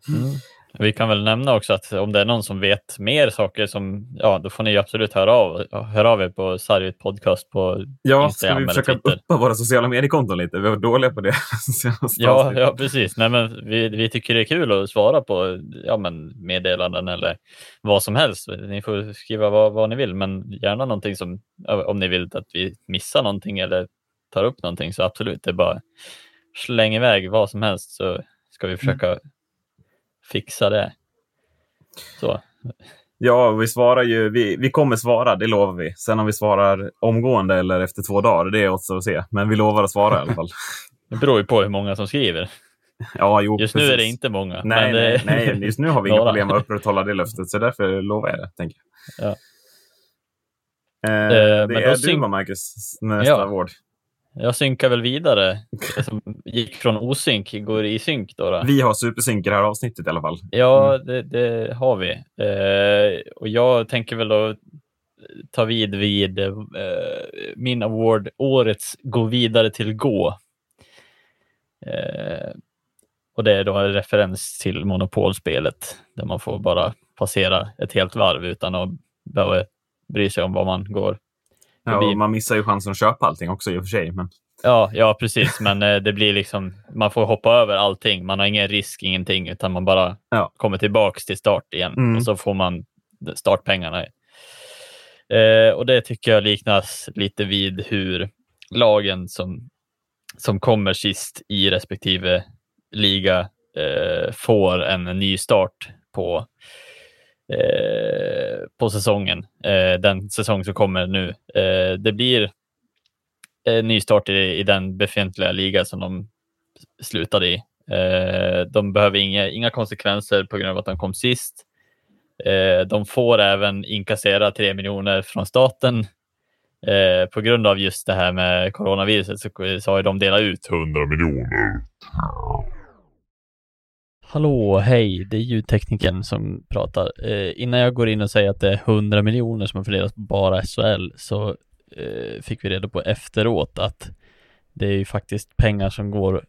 Mm. Vi kan väl nämna också att om det är någon som vet mer saker, som, ja, då får ni absolut höra av, höra av er på Sarvit Podcast på ja, Instagram ska vi försöka uppa våra sociala mediekonton lite? Vi var dåliga på det. [LAUGHS] ja, ja, precis. Nej, men vi, vi tycker det är kul att svara på ja, men meddelanden eller vad som helst. Ni får skriva vad, vad ni vill, men gärna någonting som, om ni vill att vi missar någonting eller tar upp någonting så absolut, det är bara släng iväg vad som helst så ska vi försöka mm. Fixa det. Så. Ja, vi svarar ju. Vi, vi kommer svara, det lovar vi. Sen om vi svarar omgående eller efter två dagar, det är också att se. Men vi lovar att svara i alla fall. [LAUGHS] det beror ju på hur många som skriver. Ja, jo, just precis. nu är det inte många. Nej, det... nej, nej, just nu har vi inga [LAUGHS] problem att upprätthålla det löftet, så därför lovar jag det. Tänker jag. Ja. Eh, det är du, Marcus, nästa ja. vård. Jag synkar väl vidare. Det som gick från osynk går i synk. Då, då. Vi har supersynk i det här avsnittet i alla fall. Ja, det, det har vi. Eh, och jag tänker väl då ta vid vid eh, min award, årets Gå vidare till gå. Eh, och det är då en referens till monopolspelet där man får bara passera ett helt varv utan att behöva bry sig om vad man går Ja, och man missar ju chansen att köpa allting också i och för sig. Men... Ja, ja precis, men eh, det blir liksom, man får hoppa över allting. Man har ingen risk, ingenting, utan man bara Ja. kommer tillbaks till start igen Mm. och så får man startpengarna. Eh, och det tycker jag liknas lite vid hur lagen som, som kommer sist i respektive liga eh, får en ny start på, eh, på säsongen. Eh, den säsong som kommer nu. Eh, det blir en nystart i, i den befintliga liga som de slutade i. Eh, de behöver inga, inga konsekvenser på grund av att de kom sist. Eh, de får även inkassera 3 miljoner från staten. Eh, på grund av just det här med coronaviruset så, så har de delat ut 100 miljoner. Hallå, hej, det är ljudteknikern som pratar. Eh, innan jag går in och säger att det är 100 miljoner som har fördelats på bara SHL så eh, fick vi reda på efteråt att det är ju faktiskt pengar som går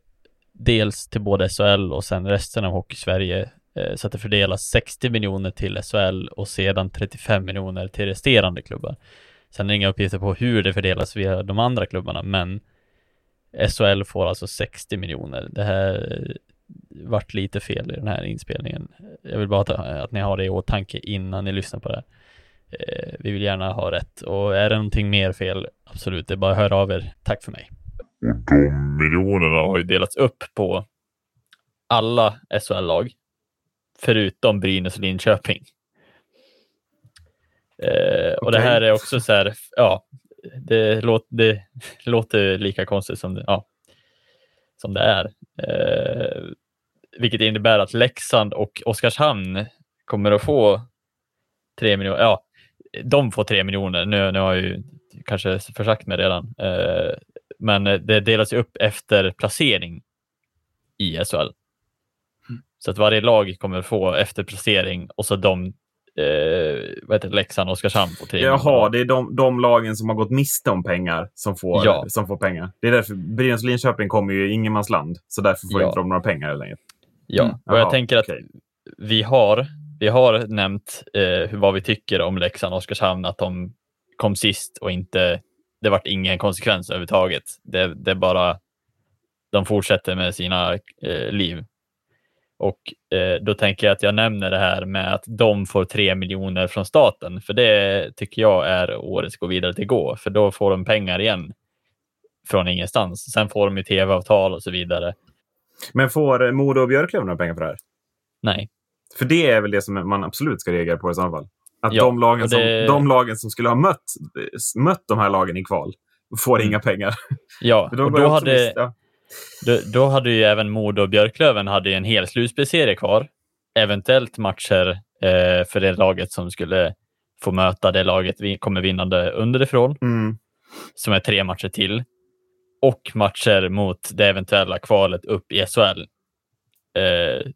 dels till både SHL och sen resten av Hockey-Sverige eh, så att det fördelas 60 miljoner till SHL och sedan 35 miljoner till resterande klubbar. Sen är det inga uppgifter på hur det fördelas via de andra klubbarna, men SHL får alltså 60 miljoner. Det här vart lite fel i den här inspelningen. Jag vill bara att, att ni har det i åtanke innan ni lyssnar på det här. Eh, vi vill gärna ha rätt och är det någonting mer fel, absolut, det är bara att höra av er. Tack för mig. Och de miljonerna har ju delats upp på alla SHL-lag förutom Brynäs och Linköping. Eh, och det här är också så här, ja, det, låt, det låter lika konstigt som det, ja, som det är. Eh, vilket innebär att Leksand och Oskarshamn kommer att få tre miljoner. Ja, de får tre miljoner. Nu, nu har jag ju kanske försagt mig redan. Eh, men det delas upp efter placering i SHL. Så att varje lag kommer få efter placering och så de, eh, vad heter det, Leksand och Oskarshamn får tre Jaha, det är de, de lagen som har gått miste om pengar som får, Ja. som får pengar. Det är därför Brynäs och Linköping kommer ju i ingenmansland, så därför får Ja. inte de några pengar enkelt. Ja, Mm. och jag Jaha, tänker att okej. vi har, vi har nämnt eh, hur, vad vi tycker om Leksand och Oskarshamn, att de kom sist och inte, det vart ingen konsekvens överhuvudtaget. Det, det är bara, de fortsätter med sina eh, liv. Och eh, då tänker jag att jag nämner det här med att de får tre miljoner från staten, för det tycker jag är årets gå vidare till gå, för då får de pengar igen från ingenstans. Sen får de ju tv-avtal och så vidare. Men får Modo och Björklöven några pengar för det här? Nej, För det är väl det som man absolut ska reagera på i så fall. Att Ja, de, lagen det- som, de lagen som skulle ha mött, mött de här lagen i kval får Mm. inga pengar. ja, [LAUGHS] då och då hade, miste, ja. Då, då hade ju även Modo och Björklöven hade en hel slutspelsserie kvar. Eventuellt matcher eh, för det laget som skulle få möta det laget vi kommer vinnande underifrån, Mm. som är tre matcher till. Och matcher mot det eventuella kvalet upp i SHL. Eh,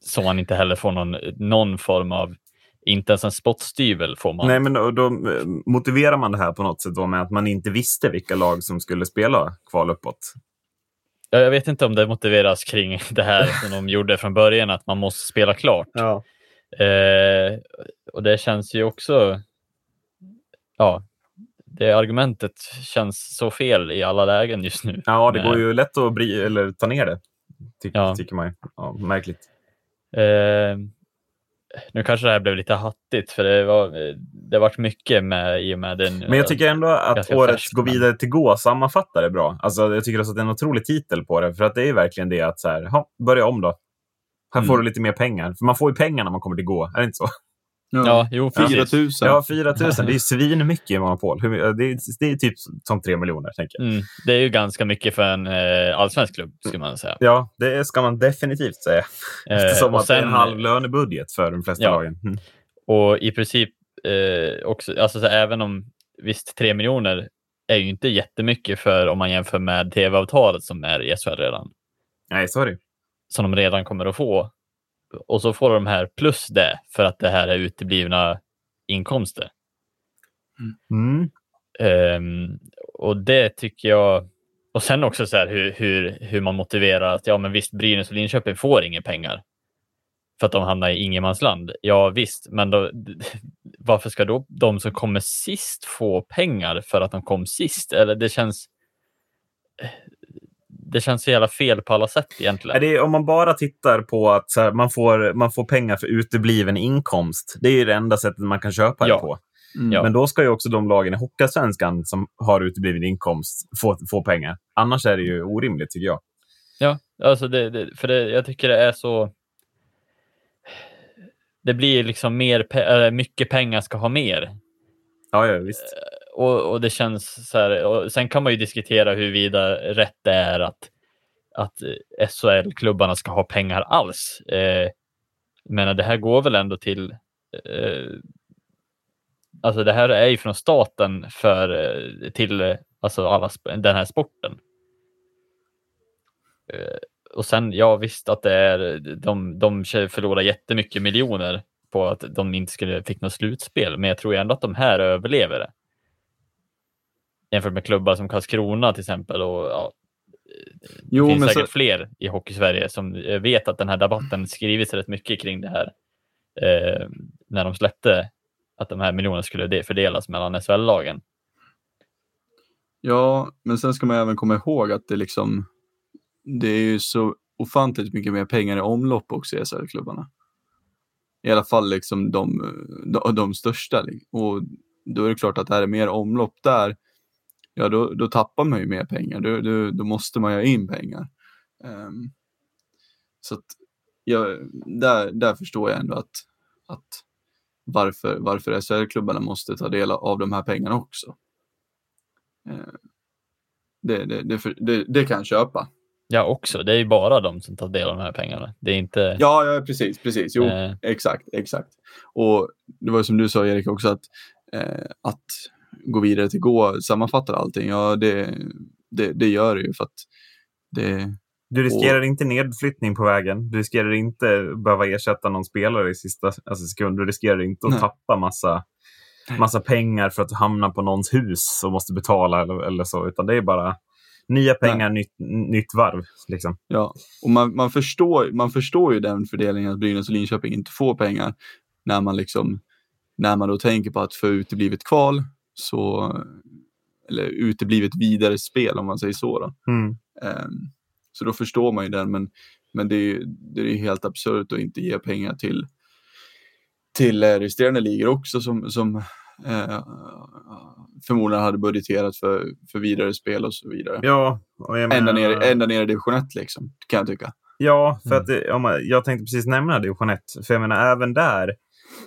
som man inte heller får någon, någon form av, inte ens en spottstyvel får man. Nej, men då, då eh, motiverar man det här på något sätt då med att man inte visste vilka lag som skulle spela kval uppåt. Ja, Jag vet inte om det motiveras kring det här som de gjorde från början, att man måste spela klart. Ja. Eh, och det känns ju också, ja, det argumentet känns så fel i alla lägen just nu. Ja, det går ju lätt att bry, eller ta ner det. Ty, Ja. Tycker man ju. Ja, märkligt. Eh, nu kanske det här blev lite hattigt, för det var det varit mycket med i och med den. Men jag tycker ändå att årets Gå vidare till gå sammanfattar det bra. Alltså, jag tycker också att det är en otrolig titel på det. För att det är verkligen det att så här, "Ha, börja om då. Här Mm. får du lite mer pengar. För man får ju pengar när man kommer till gå. Är det inte så? Ja, jo, 4 precis. 000. Ja, 4 000. Det är ju svinmycket i Monopol. Det, är, det är typ som 3 miljoner, tänker jag. Mm, det är ju ganska mycket för en eh, allsvensk klubb, skulle man säga. Ja, det ska man definitivt säga. Eh, Eftersom och att det är en sen- halv lönebudget för de flesta Ja. lagen. Mm. Och i princip eh, också, alltså så även om visst 3 miljoner är ju inte jättemycket för om man jämför med tv-avtalet som är i SHL redan. Nej, sorry. Som de redan kommer att få. Och så får de här plus det för att det här är uteblivna inkomster. Mm. Ehm, och det tycker jag. Och sen också så här hur, hur, hur man motiverar att ja, men visst, Brynäs och Linköping får inga pengar för att de hamnar i ingenmansland. Ja visst, men då, [LAUGHS] varför ska då de som kommer sist få pengar för att de kom sist? Eller det känns. Det känns så jävla fel på alla sätt egentligen. Är det, om man bara tittar på att här, man, får, man får pengar för utebliven inkomst, det är ju det enda sättet man kan köpa Ja. det på. Mm. Ja. Men då ska ju också de lagen i Hockeyallsvenskan som har utebliven inkomst få, få pengar. Annars är det ju orimligt, tycker jag. Ja, alltså det, det, för det, jag tycker det är så. Det blir liksom mer, pe- mycket pengar ska ha mer. Ja, ja visst. Och, och det känns så här. Och sen kan man ju diskutera huruvida rätt det är att, att SHL-klubbarna ska ha pengar alls. Eh, jag menar, det här går väl ändå till. Eh, alltså, det här är ju från staten för eh, till eh, alltså alla den här sporten. Eh, och sen, ja visst att det är, de, de förlorar jättemycket miljoner på att de inte skulle fick något slutspel, men jag tror ju ändå att de här överlever det. Jämfört med klubbar som Karlskrona till exempel och ja, det Jo, finns men säkert så, fler i Hockey-Sverige som vet att den här debatten skrivits rätt mycket kring det här eh, när de släppte att de här miljonerna skulle de- fördelas mellan SHL-lagen. ja, men sen ska man även komma ihåg att det liksom, det är ju så ofantligt mycket mer pengar i omlopp också i SHL-klubbarna. I alla fall liksom de, de, de största. Och då är det klart att det här är mer omlopp där, ja då, då tappar man ju mer pengar. Då, då, då måste man ha in pengar. Ehm, så att, ja, där, där förstår jag ändå att, att varför, varför SHL-klubbarna måste ta del av de här pengarna också. Eh, Det, det, det, det, det kan jag köpa. Ja, också. Det är ju bara de som tar del av de här pengarna. Det är inte... Ja, ja precis, precis. Jo, eh, exakt, exakt. Och det var som du sa Erik också att, eh, att gå vidare till gå sammanfattar allting. Ja, det, det, det gör det ju för att det, Du riskerar inte nedflyttning på vägen. Du riskerar inte behöva ersätta någon spelare i sista alltså, sekund. Du riskerar inte att Nej. tappa massa, massa pengar för att du hamnar på någons hus och måste betala eller, eller så. Utan det är bara nya pengar, nytt, nytt varv. Liksom. Ja, och man, man, förstår, man förstår ju den fördelningen att Brynäs och Linköping inte får pengar när man liksom när man då tänker på att få uteblivet kval så eller uteblivet vidare spel om man säger så. Då. Mm. Ehm, så då förstår man ju den men, men det är ju det är helt absurt att inte ge pengar till till eh, resterande ligor också som, som eh, förmodligen hade budgeterat för, för vidare spel och så vidare. Ja, och jag Ända, menar- ner, ända ner i division 1 liksom, kan jag tycka. Ja, för Mm. att det, om man, jag tänkte precis nämna division 1. För jag menar, även där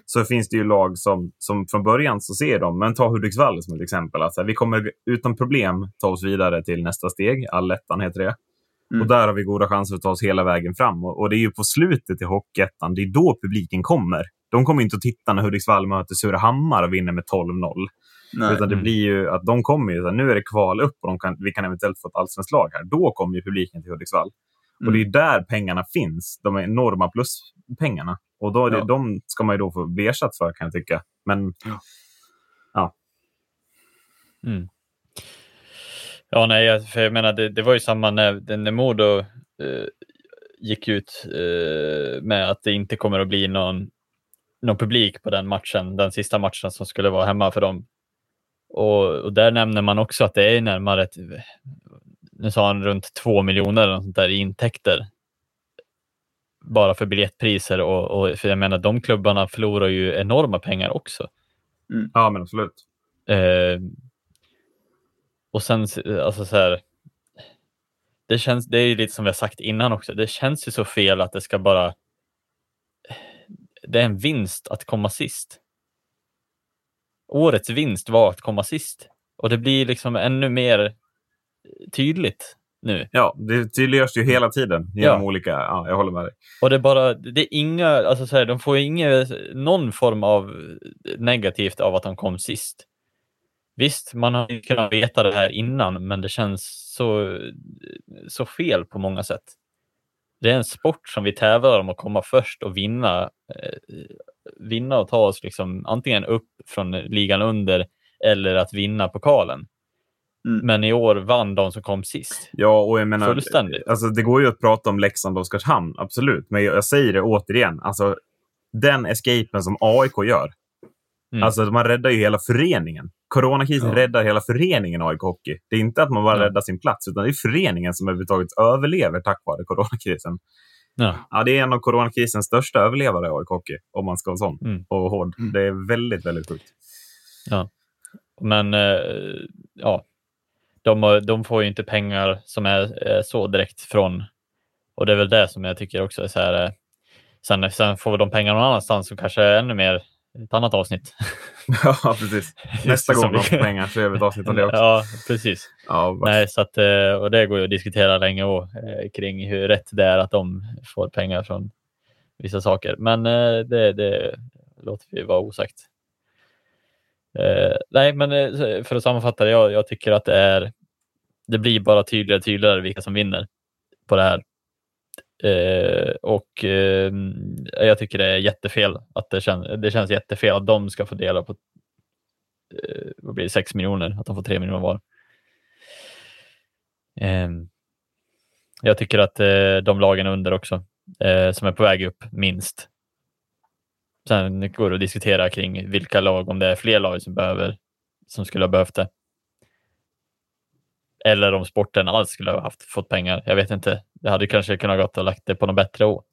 så finns det ju lag som, som från början så ser de, men ta Hudiksvall som ett exempel. Alltså, vi kommer utan problem ta oss vidare till nästa steg. Allettan heter det. Mm. Och där har vi goda chanser att ta oss hela vägen fram. Och, och det är ju på slutet i Hockeyettan, det är då publiken kommer. De kommer inte att titta när Hudiksvall möter Surahammar och vinner med 12-0. Nej. Utan det Mm. blir ju att de kommer ju, så här, nu är det kval upp och de kan, vi kan eventuellt få ett allsvenskt lag här. Då kommer ju publiken till Hudiksvall. Och det är Mm. där pengarna finns, de enorma pluspengarna. Och då är det, Ja. de ska man ju då få bli ersatt för kan jag tycka. Men Mm. Ja, nej, för jag menar, det, det var ju samma när, när Modo eh, gick ut eh, med att det inte kommer att bli någon, någon publik på den matchen, den sista matchen som skulle vara hemma för dem. Och, och där nämner man också att det är närmare, ett, nu sa han runt två miljoner sånt där i intäkter. Bara för biljettpriser och, och för jag menar, de klubbarna förlorar ju enorma pengar också. ja, men absolut. Eh, och sen, alltså så här. Det, känns, det är ju lite som vi har sagt innan också. Det känns ju så fel att det ska bara. Det är en vinst att komma sist. Årets vinst var att komma sist och det blir liksom ännu mer tydligt nu. Ja, det tydliggörs ju hela tiden genom Ja. olika... Ja, jag håller med dig. Och det är bara, det är inga, alltså så här, de får ju inga, någon form av negativt av att de kom sist. visst, man har kunnat veta det här innan, men det känns så, så fel på många sätt. Det är en sport som vi tävlar om att komma först och vinna, eh, vinna och ta oss liksom antingen upp från ligan under eller att vinna pokalen. Mm. Men i år vann de som kom sist. Ja, och jag menar, Fullständigt. Alltså, det går ju att prata om Leksand och Oskarshamn, absolut. Men jag, jag säger det återigen, alltså, den escapen som AIK gör, Mm. alltså man räddar ju hela föreningen. Coronakrisen Ja. räddar hela föreningen AIK Hockey. Det är inte att man bara Ja. räddar sin plats, utan det är föreningen som överhuvudtaget överlever tack vare coronakrisen. Ja. Ja, det är en av coronakrisens största överlevare i AIK Hockey, om man ska vara sån Mm. och hård. Mm. Det är väldigt, väldigt sjukt. Men eh, ja, de, de får ju inte pengar som är eh, så direkt från, och det är väl det som jag tycker också är så här, eh, sen, sen får de pengar någon annanstans som kanske är ännu mer ett annat avsnitt. [LAUGHS] ja, precis. Nästa gång de får pengar så gör vi ett avsnitt om det också. Ja, precis. Ja, Nej, så att, eh, och det går ju att diskutera länge och, kring hur rätt det är att de får pengar från vissa saker. Men det, det låter vi vara osagt. Nej, men för att sammanfatta det, jag, jag tycker att det är det blir bara tydligare och tydligare vilka som vinner på det här. Eh, och eh, jag tycker det är jättefel att det, kän, det känns jättefel att de ska få dela på eh, vad blir det, 6 miljoner, att de får 3 miljoner var. Ehm, jag tycker att eh, de lagen under också, eh, som är på väg upp minst. Sen går det att diskutera kring vilka lag, om det är fler lag som behöver, som skulle ha behövt det. Eller om sporten alls skulle ha haft, fått pengar. Jag vet inte. Det hade kanske kunnat gått och lagt det på något bättre år.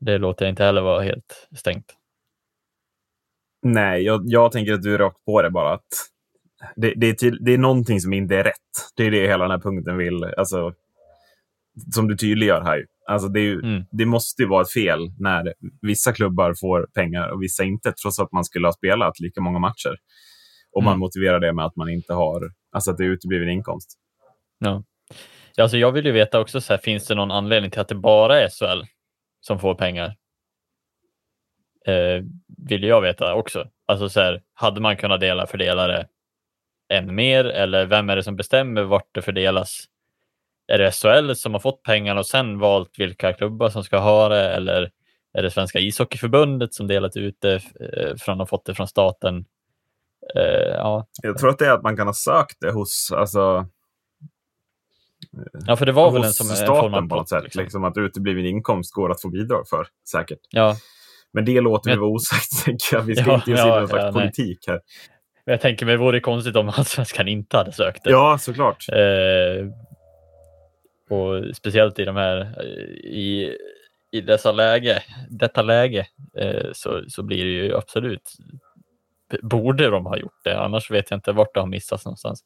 Det låter inte heller vara helt stängt. Nej, jag, jag tänker att du är rakt på det bara. att det, det, är till, det är någonting som inte är rätt. Det är det hela den här punkten vill, alltså, som du tydliggör här. ju. Alltså, det, ju, Mm. det måste ju vara ett fel när vissa klubbar får pengar och vissa inte, trots att man skulle ha spelat lika många matcher. Och man Mm. motiverar det med att man inte har, alltså att det är utebliven inkomst. Ja. Alltså jag vill ju veta också, så här, finns det någon anledning till att det bara är SHL som får pengar? Eh, vill jag veta också. Alltså så här, hade man kunnat dela fördelare än mer eller vem är det som bestämmer vart det fördelas? Är det SHL som har fått pengarna och sen valt vilka klubbar som ska ha det eller är det Svenska ishockeyförbundet som delat ut det eh, från och fått det från staten? Eh, ja. Jag tror att det är att man kan ha sökt det hos, alltså, ja, för det var väl en, som en staten form av på något sätt. liksom. Liksom att utebliven inkomst går att få bidrag för, säkert. Ja, Men det låter vi vara osagt, [LAUGHS] tänker jag. Vi ska Ja, inte ge oss in i ja, någon slags ja, nej. politik här. Men jag tänker mig, det vore konstigt om [LAUGHS] Allsvenskan inte hade sökt det. Ja, såklart. Eh, och speciellt i de här, eh, i, i dessa läge, detta läge, eh, så, så blir det ju absolut, borde de ha gjort det, annars vet jag inte vart det har missats någonstans.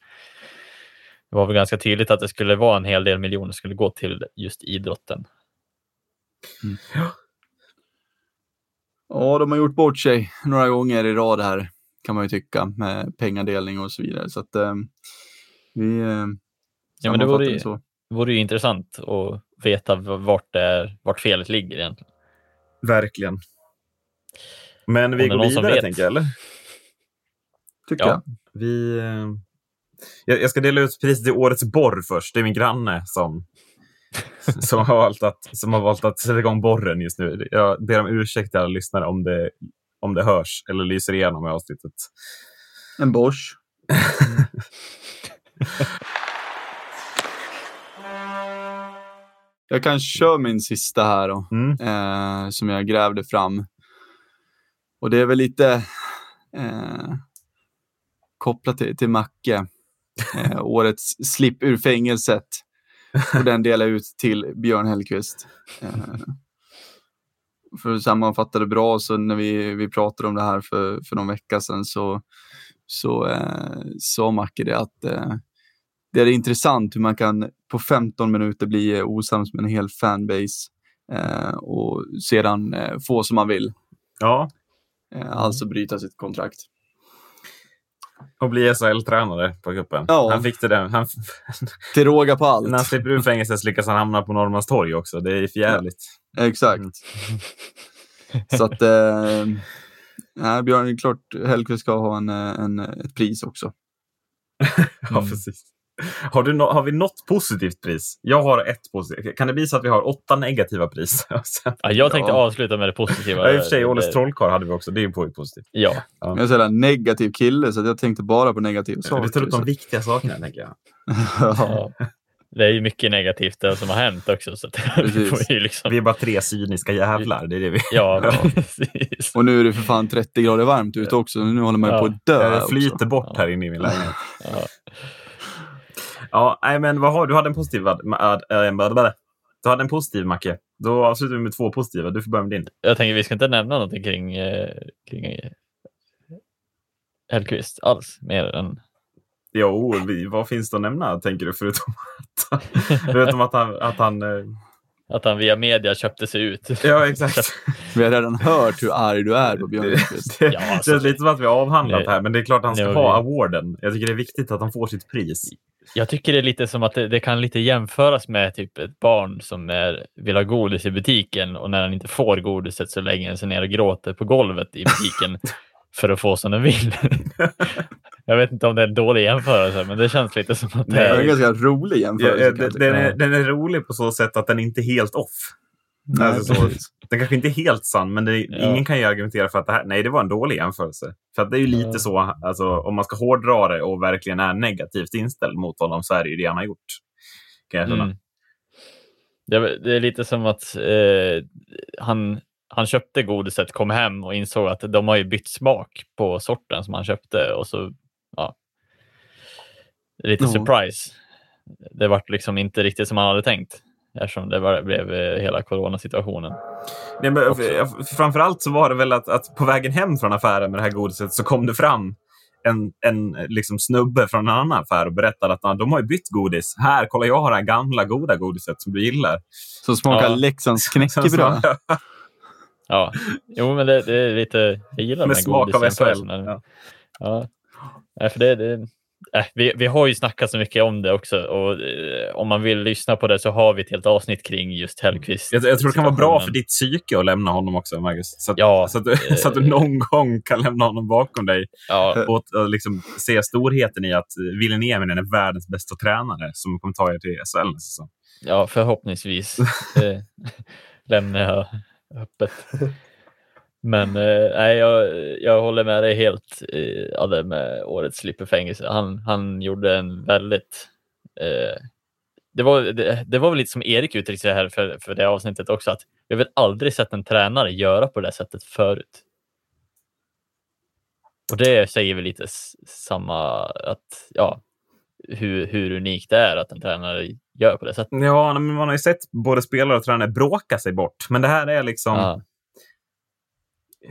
Det var väl ganska tydligt att det skulle vara en hel del miljoner skulle gå till just idrotten. Ja, de har gjort bort sig några gånger i rad här, kan man ju tycka, med pengadelning och så vidare. Så att eh, vi eh, Ja, men det vore ju- så. Det vore ju intressant att veta vart, det är, vart felet ligger egentligen. Verkligen. Men vi Om det är går någon som vidare, vet. tänker jag, eller? Tycker Ja. jag. Vi, eh, jag, jag ska dela ut priset till Årets borr först. Det är min granne som, [LAUGHS] som, har valt att, som har valt att sätta igång borren just nu. Jag ber om ursäkt till alla lyssnare om det, om det hörs eller lyser igenom i avsnittet. En Bosch. [LAUGHS] jag kan köra min sista här då. Mm. eh, som jag grävde fram. Och det är väl lite eh, kopplat till, till Macke. Eh, [LAUGHS] årets slipp ur fängelset. Och den delar ut till Björn Hellkvist. Eh, för att sammanfatta det bra, så när vi, vi pratade om det här för, för någon vecka sedan så, så eh, sa Macke det att eh, det är intressant hur man kan på 15 minuter bli osams med en hel fanbase eh, och sedan eh, få som man vill. Ja, Eh, Alltså bryta sitt kontrakt. Och bli SHL-tränare på cupen. Ja. Han fick det där. Han, [LAUGHS] Till råga på allt. när han slipper ur fängelset lyckas han hamna på Norrmalmstorg också. Det är för jävligt. Exakt. Mm. [LAUGHS] Så att, eh, Nej, Björn, klart Hellkvist ska ha en, eh, en, ett pris också. [LAUGHS] Ja, Mm. precis. [LAUGHS] Har, du nå- har vi något positivt pris? Jag har ett positivt. Kan det bli så att vi har åtta negativa pris? [LAUGHS] Sen- Ja, jag tänkte Ja. avsluta med det positiva. [LAUGHS] Ja, I och för sig, Åles Det- trollkarl hade vi också. Det är ju positivt. Ja, Jag är så jävla negativ kille så jag tänkte bara på negativa saker. Vi tar upp de viktiga sakerna, tänker jag. ja. ja. Det är ju mycket negativt det som har hänt också. Så att vi Precis. får ju liksom... Vi är bara tre cyniska jävlar. Det är det vi... Ja, Ja. precis. Och nu är det för fan 30 grader varmt ute också. Nu håller man ju Ja. på att dö. Jag också. flyter bort här inne i min lägenhet. Ja. Nej, men vad har du? hade en positiv... blablabla. Du hade en positiv, Macke. Då avslutar vi med två positiva. Du får börja med din. Jag tänker vi ska inte nämna någonting kring, eh, kring eh, Hellkvist alls, mer än... Jo, vi, vad finns det att nämna, tänker du? Förutom att, förutom att han... Att han eh, Att han via media köpte sig ut. ja, exakt. [LAUGHS] Vi har redan hört hur arg du är på Björn Det, Hellkvist. det, Ja, alltså, det är lite som att vi har avhandlat det- det här, men det är klart att han ska det ha vi- awarden. Jag tycker det är viktigt att han får sitt pris. Jag tycker det är lite som att det, det kan lite jämföras med typ ett barn som är, vill ha godis i butiken och när han inte får godiset så lägger han sig ner och gråter på golvet i butiken [LAUGHS] för att få som den vill. jag vet inte om det är en dålig jämförelse, men det känns lite som att det Det är en är... ganska rolig jämförelse. ja, tycka. den, är, den är rolig på så sätt att den inte är helt off. Nej, alltså så. Den kanske inte är helt sann, men det, Ja. ingen kan ju argumentera för att det här, nej, det var en dålig jämförelse. För att det är ju lite Ja. så, alltså, om man ska hårdra det och verkligen är negativt inställd mot honom så är det ju det han har gjort. Kan jag. Mm. Det, är- det är lite som att eh, han, han köpte godiset, kom hem och insåg att de har ju bytt smak på sorten som han köpte och så, ja. Lite Ja. surprise. Det var liksom inte riktigt som han hade tänkt eftersom det var, blev eh, hela coronasituationen. Nej, men, framförallt så var det väl att, att på vägen hem från affären med det här godiset så kom det fram en, en liksom snubbe från en annan affär och berättade att "Ah, de har ju bytt godis. Här, kolla jag har det här gamla goda godiset som du gillar. Så smakar Ja. Leksands [LAUGHS] knäckebröd. Ja, jo men det, det är lite, jag gillar Med den här smak av SHL. Ja. Ja. Nej, för det, det, äh, vi, vi har ju snackat så mycket om det också och eh, om man vill lyssna på det så har vi ett helt avsnitt kring just Hellkvist. Jag, jag tror det kan vara bra för ditt psyke att lämna honom också, Marcus. Så att, Ja, så, att du, [LAUGHS] så att du någon gång kan lämna honom bakom dig Ja, och, och liksom se storheten i att Ville Nieminen är världens bästa tränare som kommer ta er till SHL säsong. ja förhoppningsvis [LAUGHS] eh, lämnar jag öppet. [LAUGHS] Men eh, nej, jag, jag håller med dig helt eh, med årets slipper fängelse. Han, han gjorde en väldigt eh, det var, det, det var väl lite som Erik uttryckte sig här för, för det avsnittet också, att jag har väl aldrig sett en tränare göra på det sättet förut. Och det säger väl lite samma, att ja, hur, hur unikt det är att en tränare gör på det sättet. Ja, men man har ju sett både spelare och tränare bråka sig bort. Men det här är liksom... Ja.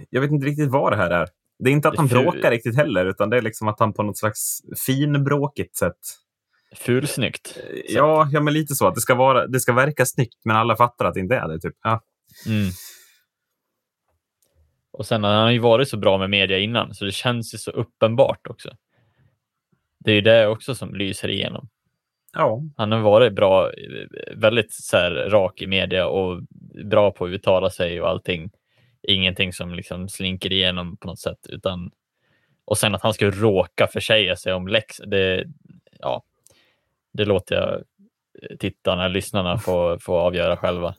Jag vet inte riktigt vad det här är. Det är inte att han ful- bråkar riktigt heller, utan det är liksom att han på något slags finbråkigt sätt... Fulsnyggt. Ja, ja, men lite så. Att det ska, vara, det ska verka snyggt, men alla fattar att det inte är det. Typ. Ja. Mm. Och sen han har ju varit så bra med media innan, så det känns ju så uppenbart också. Det är ju det också som lyser igenom. ja. Han har varit bra, eh, väldigt så här, rak i media och bra på att uttala sig och allting. Ingenting som liksom slinker igenom på något sätt. Utan, och sen att han ska råka försäga sig om Lex, det, ja, det låter jag tittarna, lyssnarna få, få avgöra själva.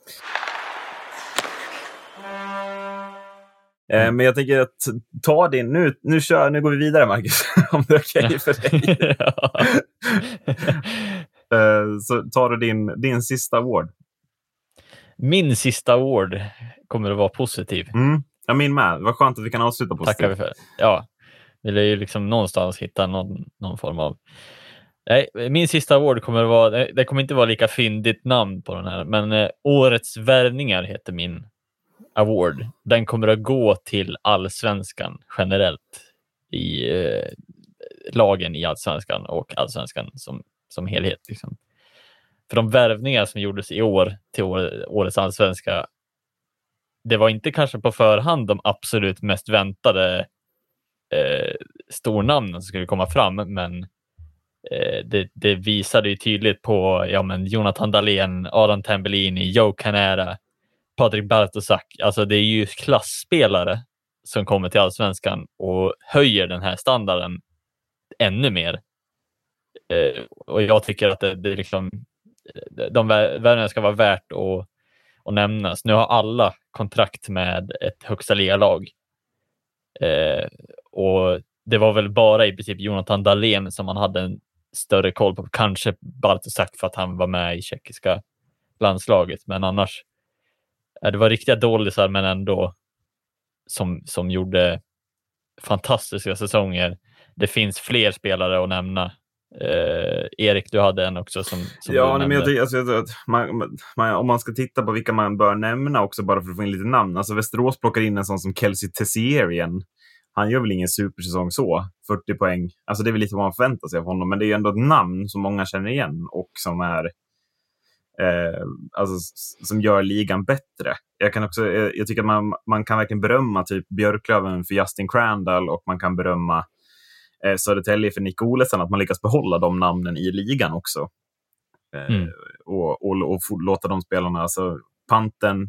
Eh, men jag tänker att ta din... Nu, nu, kör, nu går vi vidare, Marcus. [LAUGHS] Om det är okej för dig. [LAUGHS] Eh, så tar du din, din sista award. Min sista award kommer att vara positiv. Mm. Ja, min med. Vad skönt att vi kan avsluta positivt. Tackar vi för. Ja, vi lär ju liksom någonstans hitta någon, någon form av... Nej, min sista award kommer att vara, det- det kommer inte vara lika fyndigt namn på den här, men eh, Årets värvningar heter min award. Den kommer att gå till allsvenskan generellt i eh, lagen i allsvenskan och allsvenskan som, som helhet. Liksom. För de värvningar som gjordes i år till årets allsvenska, det var inte kanske på förhand de absolut mest väntade eh, stornamnen som skulle komma fram, men eh, det, det visade ju tydligt på ja, men Jonathan Dahlén, Adam Tambellini, Joe Canera, Patrik Bartosak. Alltså det är ju klassspelare som kommer till allsvenskan och höjer den här standarden ännu mer. Eh, och jag tycker att det, det är liksom, de värvningarna ska vara värt att, att nämnas. Nu har alla kontrakt med ett högsta ligalag. Eh, och det var väl bara i princip Jonathan Dahlén som man hade en större koll på. Kanske Bartosak för att han var med i tjeckiska landslaget, men annars. Eh, det var riktiga dålisar, men ändå som, som gjorde fantastiska säsonger. Det finns fler spelare att nämna. Eh, Erik, du hade en också som, som Ja, men jag tycker, alltså, man, man, om man ska titta på vilka man bör nämna också bara för att få in lite namn. Alltså Västerås plockar in en sån som Kelsey Tessier igen. Han gör väl ingen supersäsong så, 40 poäng. Alltså det är väl lite vad man förväntar sig av honom, men det är ändå ett namn som många känner igen och som är eh, alltså, som gör ligan bättre. Jag, kan också, jag, jag tycker att man, man kan verkligen berömma typ Björklöven för Justin Crandall och man kan berömma eh, Södertälje för Nick Olesen, att man lyckas behålla de namnen i ligan också. Eh, mm. och, och, och, låta de spelarna, alltså Panten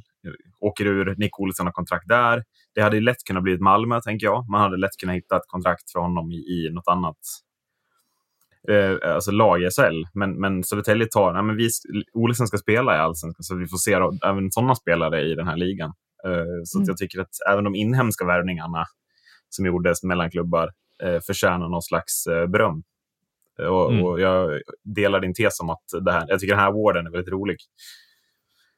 åker ur, Nick Olsen har kontrakt där. Det hade lätt kunnat bli ett Malmö, tänker jag. Man hade lätt kunnat hitta ett kontrakt för honom i, i något annat eh, alltså lag i SHL. Men, men Södertälje tar, nej, men vi, Olsen ska spela i Allsvenskan, så vi får se då, även sådana spelare i den här ligan. Eh, så mm. jag tycker att även de inhemska värvningarna som gjordes mellan klubbar eh, förtjänar någon slags eh, beröm. Och, mm. och, jag delar din tes om att det här, jag tycker den här awarden är väldigt rolig.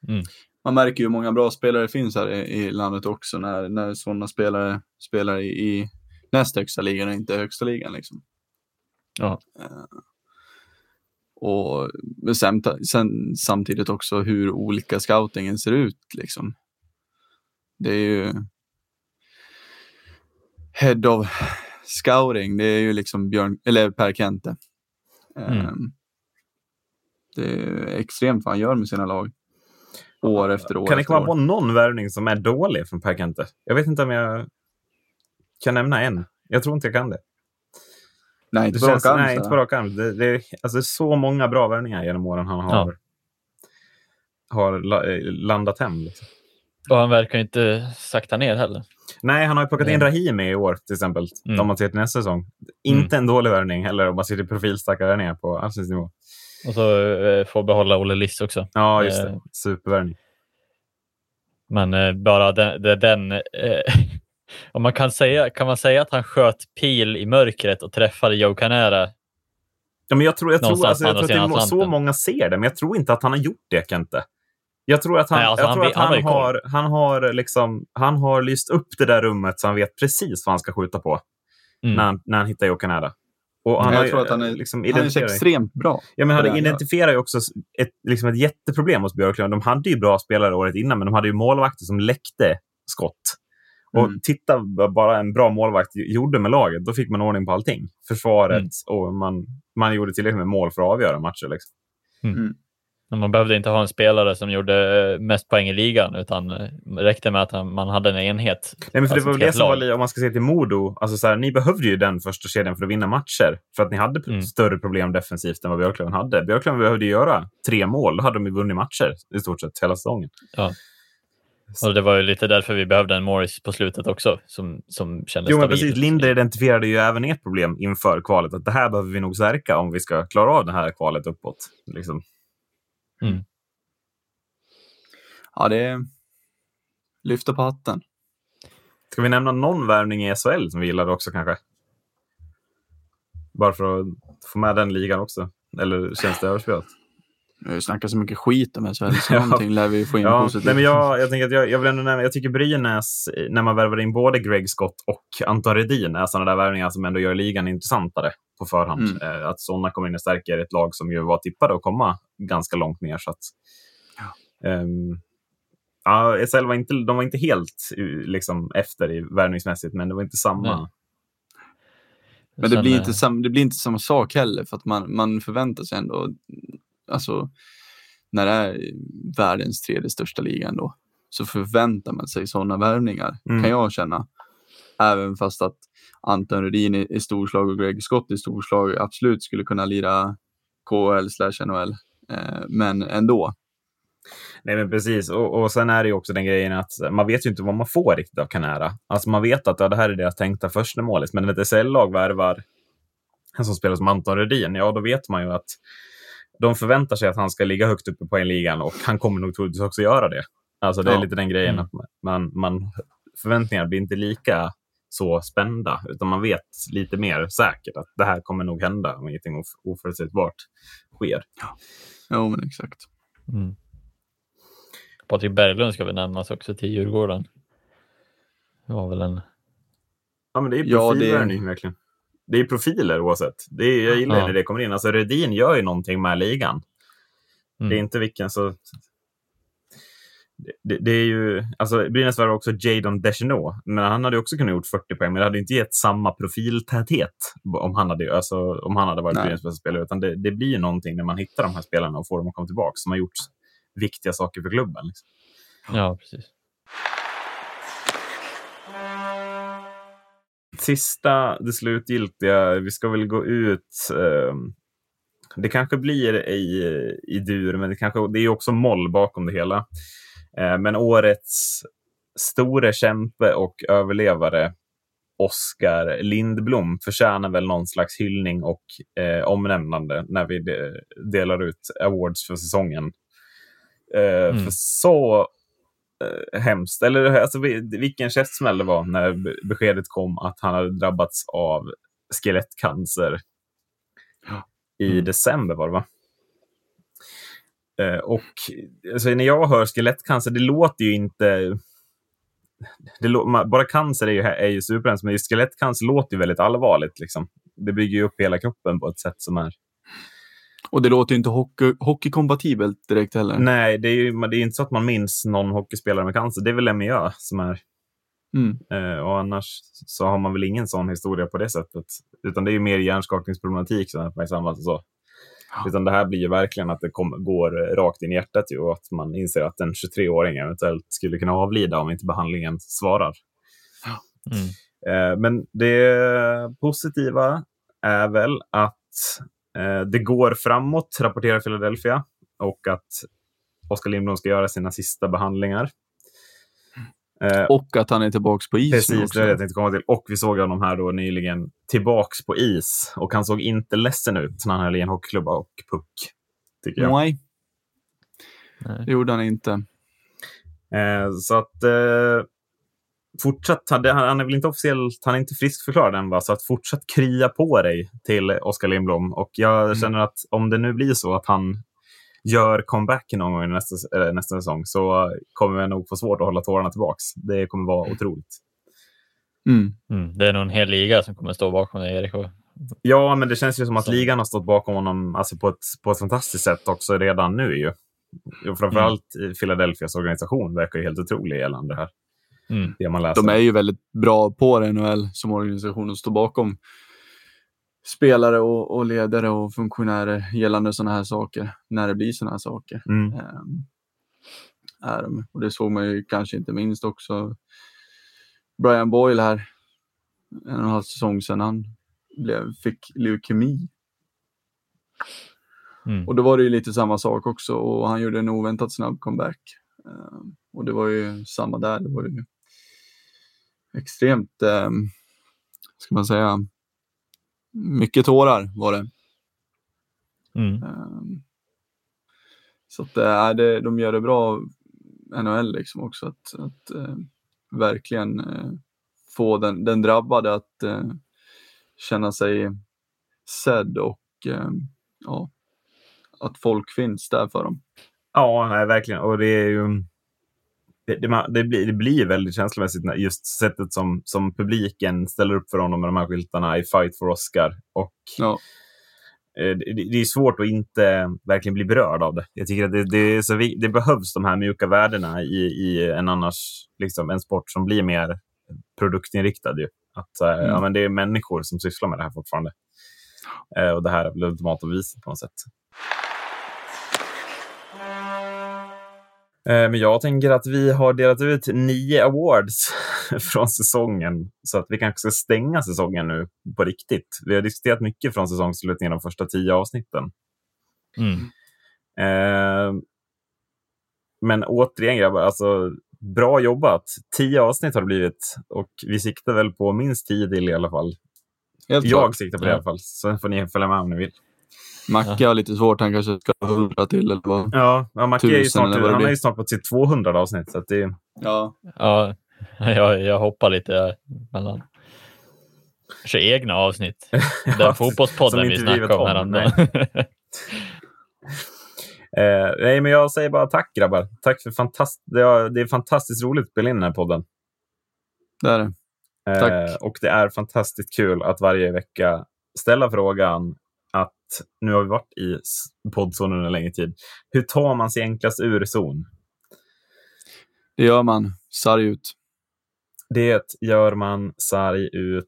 Mm. Man märker ju hur många bra spelare det finns här i, i landet också när, när sådana spelare spelar i, i näst högsta ligan och inte högsta ligan. Liksom. Ja. Uh, och sen, sen, samtidigt också hur olika scoutingen ser ut. Liksom. Det är ju Head of scouting, det är ju liksom Björn, eller Per Kente. Mm. Um, det är extremt vad han gör med sina lag. År efter år. Kan ni komma på någon värvning som är dålig från Per Kente? Jag vet inte om jag kan nämna en. Jag tror inte jag kan det. Nej, inte på rak arm. Nej, inte på rak arm. Det, det, är, alltså, så många bra värvningar genom åren han har, ja. har landat hem. Liksom. Och han verkar inte sakta ner heller. Nej, han har ju plockat in Rahimi i år till exempel. Mm. Om man ser till nästa säsong. Inte mm. en dålig värvning heller om man ser till profilstarka värvningar på allsvensk nivå. Och så eh, får behålla Olle Liss också. Ja, just det. Eh, Supervärvning. Men eh, bara den, den, eh, [LAUGHS] om man kan, säga, kan man säga att han sköt pil i mörkret och träffade Joe Canera? Ja, men jag tror, jag tror, alltså, jag tror att det så många ser det, men jag tror inte att han har gjort det, Kente. Jag tror att han, Nej, alltså, jag tror han, att han, han har, han, har liksom, han har lyst upp det där rummet så han vet precis vad han ska skjuta på mm. när, han, när han hittar Joe Canera. Och han jag har, tror att han är, liksom han är så extremt bra. Ja, men han identifierar ju också ett, liksom ett jätteproblem hos Björklund. De hade ju bra spelare året innan, men de hade ju målvakter som läckte skott. Och mm. titta bara en bra målvakt gjorde med laget, då fick man ordning på allting. Försvaret mm. och man, man gjorde tillräckligt med mål för att avgöra matcher. Liksom. Mm. Man behövde inte ha en spelare som gjorde mest poäng i ligan, utan det räckte med att man hade en enhet. Nej, men för alltså det var det som var, om man ska se till Modo, alltså så här, ni behövde ju den första kedjan för att vinna matcher. För att ni hade mm. större problem defensivt än vad Björklöven hade. Björklöven behövde göra tre mål, då hade de ju vunnit matcher i stort sett hela säsongen. Ja. Och det var ju lite därför vi behövde en Morris på slutet också, som, som kändes Jo, men precis. Linder identifierade ju även ert problem inför kvalet, att det här behöver vi nog stärka om vi ska klara av det här kvalet uppåt. Liksom. Mm. Ja, det lyfta på hatten. Ska vi nämna någon värvning i SHL som vi gillade också kanske? Bara för att få med den ligan också. Eller känns det överspelat? Vi snackar så mycket skit om SHL, så [LAUGHS] någonting lär vi få in ja, positivt. Nej, men jag, jag, tänker att jag, jag, vill ändå nämna, jag tycker Brynäs, när man värvar in både Greg Scott och Anton Redin, är sådana där värvningar som ändå gör ligan intressantare på förhand. Mm. Eh, att sådana kommer in och stärker ett lag som ju var tippade att komma ganska långt ner. Så att, ja. Um, ja, SHL var inte, de var inte helt liksom, efter i värvningsmässigt, men det var inte samma. Nej. Men det blir, inte sam, det blir inte samma sak heller, för att man, man förväntar sig ändå alltså, när det är världens tredje största liga ändå, så förväntar man sig sådana värvningar, mm. kan jag känna. Även fast att Anton Rudin i, i storslag och Greg Scott i storslag absolut skulle kunna lira KHL slash NHL. Eh, men ändå. Nej, men precis. Och, och sen är det ju också den grejen att man vet ju inte vad man får riktigt av Canara. Alltså man vet att ja, det här är deras tänkta första målis, men när ett SL-lag värvar en som spelar som Anton Rödin, ja då vet man ju att de förväntar sig att han ska ligga högt uppe på en ligan och han kommer nog troligtvis också göra det. Alltså det är Ja. lite den grejen Mm. att man, man, förväntningarna blir inte lika så spända, utan man vet lite mer säkert att det här kommer nog hända om ingenting of- oförutsägbart sker. Jo, men exakt. Mm. Patrik Berglund ska väl nämnas också till Djurgården. Det var väl en... Ja, men det är Ja, det- profilvärvning verkligen. Det är profiler oavsett. Det är, jag gillar Ja. när det kommer in. Alltså Rödin gör ju någonting med ligan. Mm. Det är inte vilken så... Det, det, är ju, alltså Brynäs var också Jadon Deschenaux, men han hade också kunnat gjort 40 poäng, men det hade inte gett samma profiltäthet om han hade, alltså, om han hade varit Nej. Brynäs bästa spelare. Utan det, det blir ju någonting när man hittar de här spelarna och får dem att komma tillbaka, som har gjort viktiga saker för klubben. Liksom. Ja, precis. sista, det slutgiltiga, vi ska väl gå ut. Eh, det kanske blir i, i dur, men det, kanske, det är också moll bakom det hela. Eh, men årets store kämpe och överlevare, Oskar Lindblom, förtjänar väl någon slags hyllning och eh, omnämnande när vi de, delar ut awards för säsongen. Eh, Mm. För så eh, hemskt. Eller alltså, vi- vilken käftsmäll det var när be- beskedet kom att han hade drabbats av skelettcancer Ja. i Mm. december var det va? Eh, och alltså, när jag hör skelettcancer, det låter ju inte... Lå- bara cancer är ju, är ju superhemskt, men skelettcancer låter ju väldigt allvarligt. Liksom. Det bygger ju upp hela kroppen på ett sätt som är... Och det låter inte hockey, hockeykompatibelt direkt heller. Nej, det är ju det är inte så att man minns någon hockeyspelare med cancer. Det är väl Lemieux som är Mm. Eh, och annars så har man väl ingen sån historia på det sättet. Utan det är ju mer hjärnskakningsproblematik som uppmärksammas och så. Ja. Utan det här blir ju verkligen att det kom, går eh, rakt in i hjärtat ju, och att man inser att en 23-åring eventuellt skulle kunna avlida om inte behandlingen svarar. Mm. Eh, men det positiva är väl att eh, det går framåt, rapporterar Philadelphia, och att Oskar Lindblom ska göra sina sista behandlingar. Eh, Och att han är tillbaka på isen Precis, också. det är det jag tänkte komma till. Och vi såg honom här då nyligen tillbaks på is. Och han såg inte ledsen ut när han höll i en hockeyklubba och puck. Tycker jag. Nej, det gjorde han inte. Eh, så att eh, fortsatt, han, han är väl inte officiellt, han är inte friskförklarad än va? Så att fortsatt krya på dig till Oskar Lindblom. Och jag Mm. känner att om det nu blir så att han gör comeback någon gång nästa, nästa säsong så kommer vi nog få svårt att hålla tårarna tillbaks. Det kommer vara otroligt. Mm. Mm. Det är nog en hel liga som kommer stå bakom dig, Erik. Ja, men det känns ju som att ligan har stått bakom honom alltså på, ett, på ett fantastiskt sätt också redan nu. Ju. Och framförallt i Philadelphias organisation verkar ju helt otrolig gällande det här. Mm. Det man läser. De är ju väldigt bra på det, NHL som organisation och står bakom spelare och, och ledare och funktionärer gällande sådana här saker. När det blir sådana här saker. Mm. Är de. Och det såg man ju kanske inte minst också Brian Boyle här. En och en halv säsong sedan han blev, fick leukemi. Mm. Och då var det ju lite samma sak också och han gjorde en oväntat snabb comeback. Ehm, och det var ju samma där. Det var ju extremt, um, ska man säga, mycket tårar var det. Mm. Ehm, så att äh, det, de gör det bra, NHL liksom också, att, att eh, verkligen eh, få den, den drabbade att eh, känna sig sedd och eh, ja, att folk finns där för dem. Ja, nej, verkligen. Och det är ju... Det, det, det, blir, det blir väldigt känslomässigt när just sättet som, som publiken ställer upp för honom med de här skyltarna i Fight for Oscar. Och Ja. eh, det, det är svårt att inte verkligen bli berörd av det. Jag tycker att det, så det behövs de här mjuka värdena i, i en annars liksom en sport som blir mer produktinriktad. Ju. Att, eh, Mm. ja, men det är människor som sysslar med det här fortfarande. Eh, och det här är väl ultimata beviset på något sätt. Men jag tänker att vi har delat ut nio awards [LAUGHS] från säsongen. Så att vi kanske ska stänga säsongen nu på riktigt. Vi har diskuterat mycket från säsongsslutningen de första tio avsnitten. Mm. Eh, men återigen grabbar, alltså, bra jobbat. Tio avsnitt har det blivit och vi siktar väl på minst tio till i alla fall. Helt Jag klart. siktar på det i Ja. alla fall. Sen får ni följa med om ni vill. Macke har lite svårt, han kanske ska ha hundra till eller vad. Ja, ja Macke är ju snart, eller vad det han är ju snart på sitt 200 avsnitt. Så att det, Ja, Ja, [LAUGHS] jag, jag hoppar lite mellan. Kanske egna avsnitt. [LAUGHS] Den fotbollspodden vi snackade om om, häromdagen. [LAUGHS] Eh, nej, men jag säger bara tack grabbar. Tack för fantast det, är, det är fantastiskt roligt att spela in den här podden. det är det. Eh, Tack. och det är fantastiskt kul att varje vecka ställa frågan att nu har vi varit i poddzonen under en längre tid. Hur tar man sig enklast ur zon? Det gör man. Sarg ut. Det gör man sarg ut.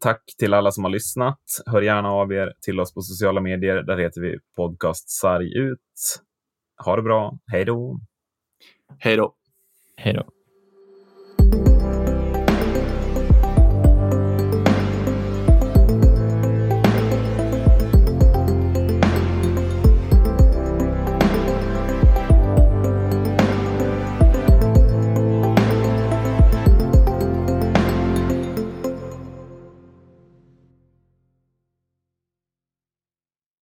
Tack till alla som har lyssnat. Hör gärna av er till oss på sociala medier. Där heter vi podcast sarg ut. Ha det bra. Hej då! Hej då. Hej då.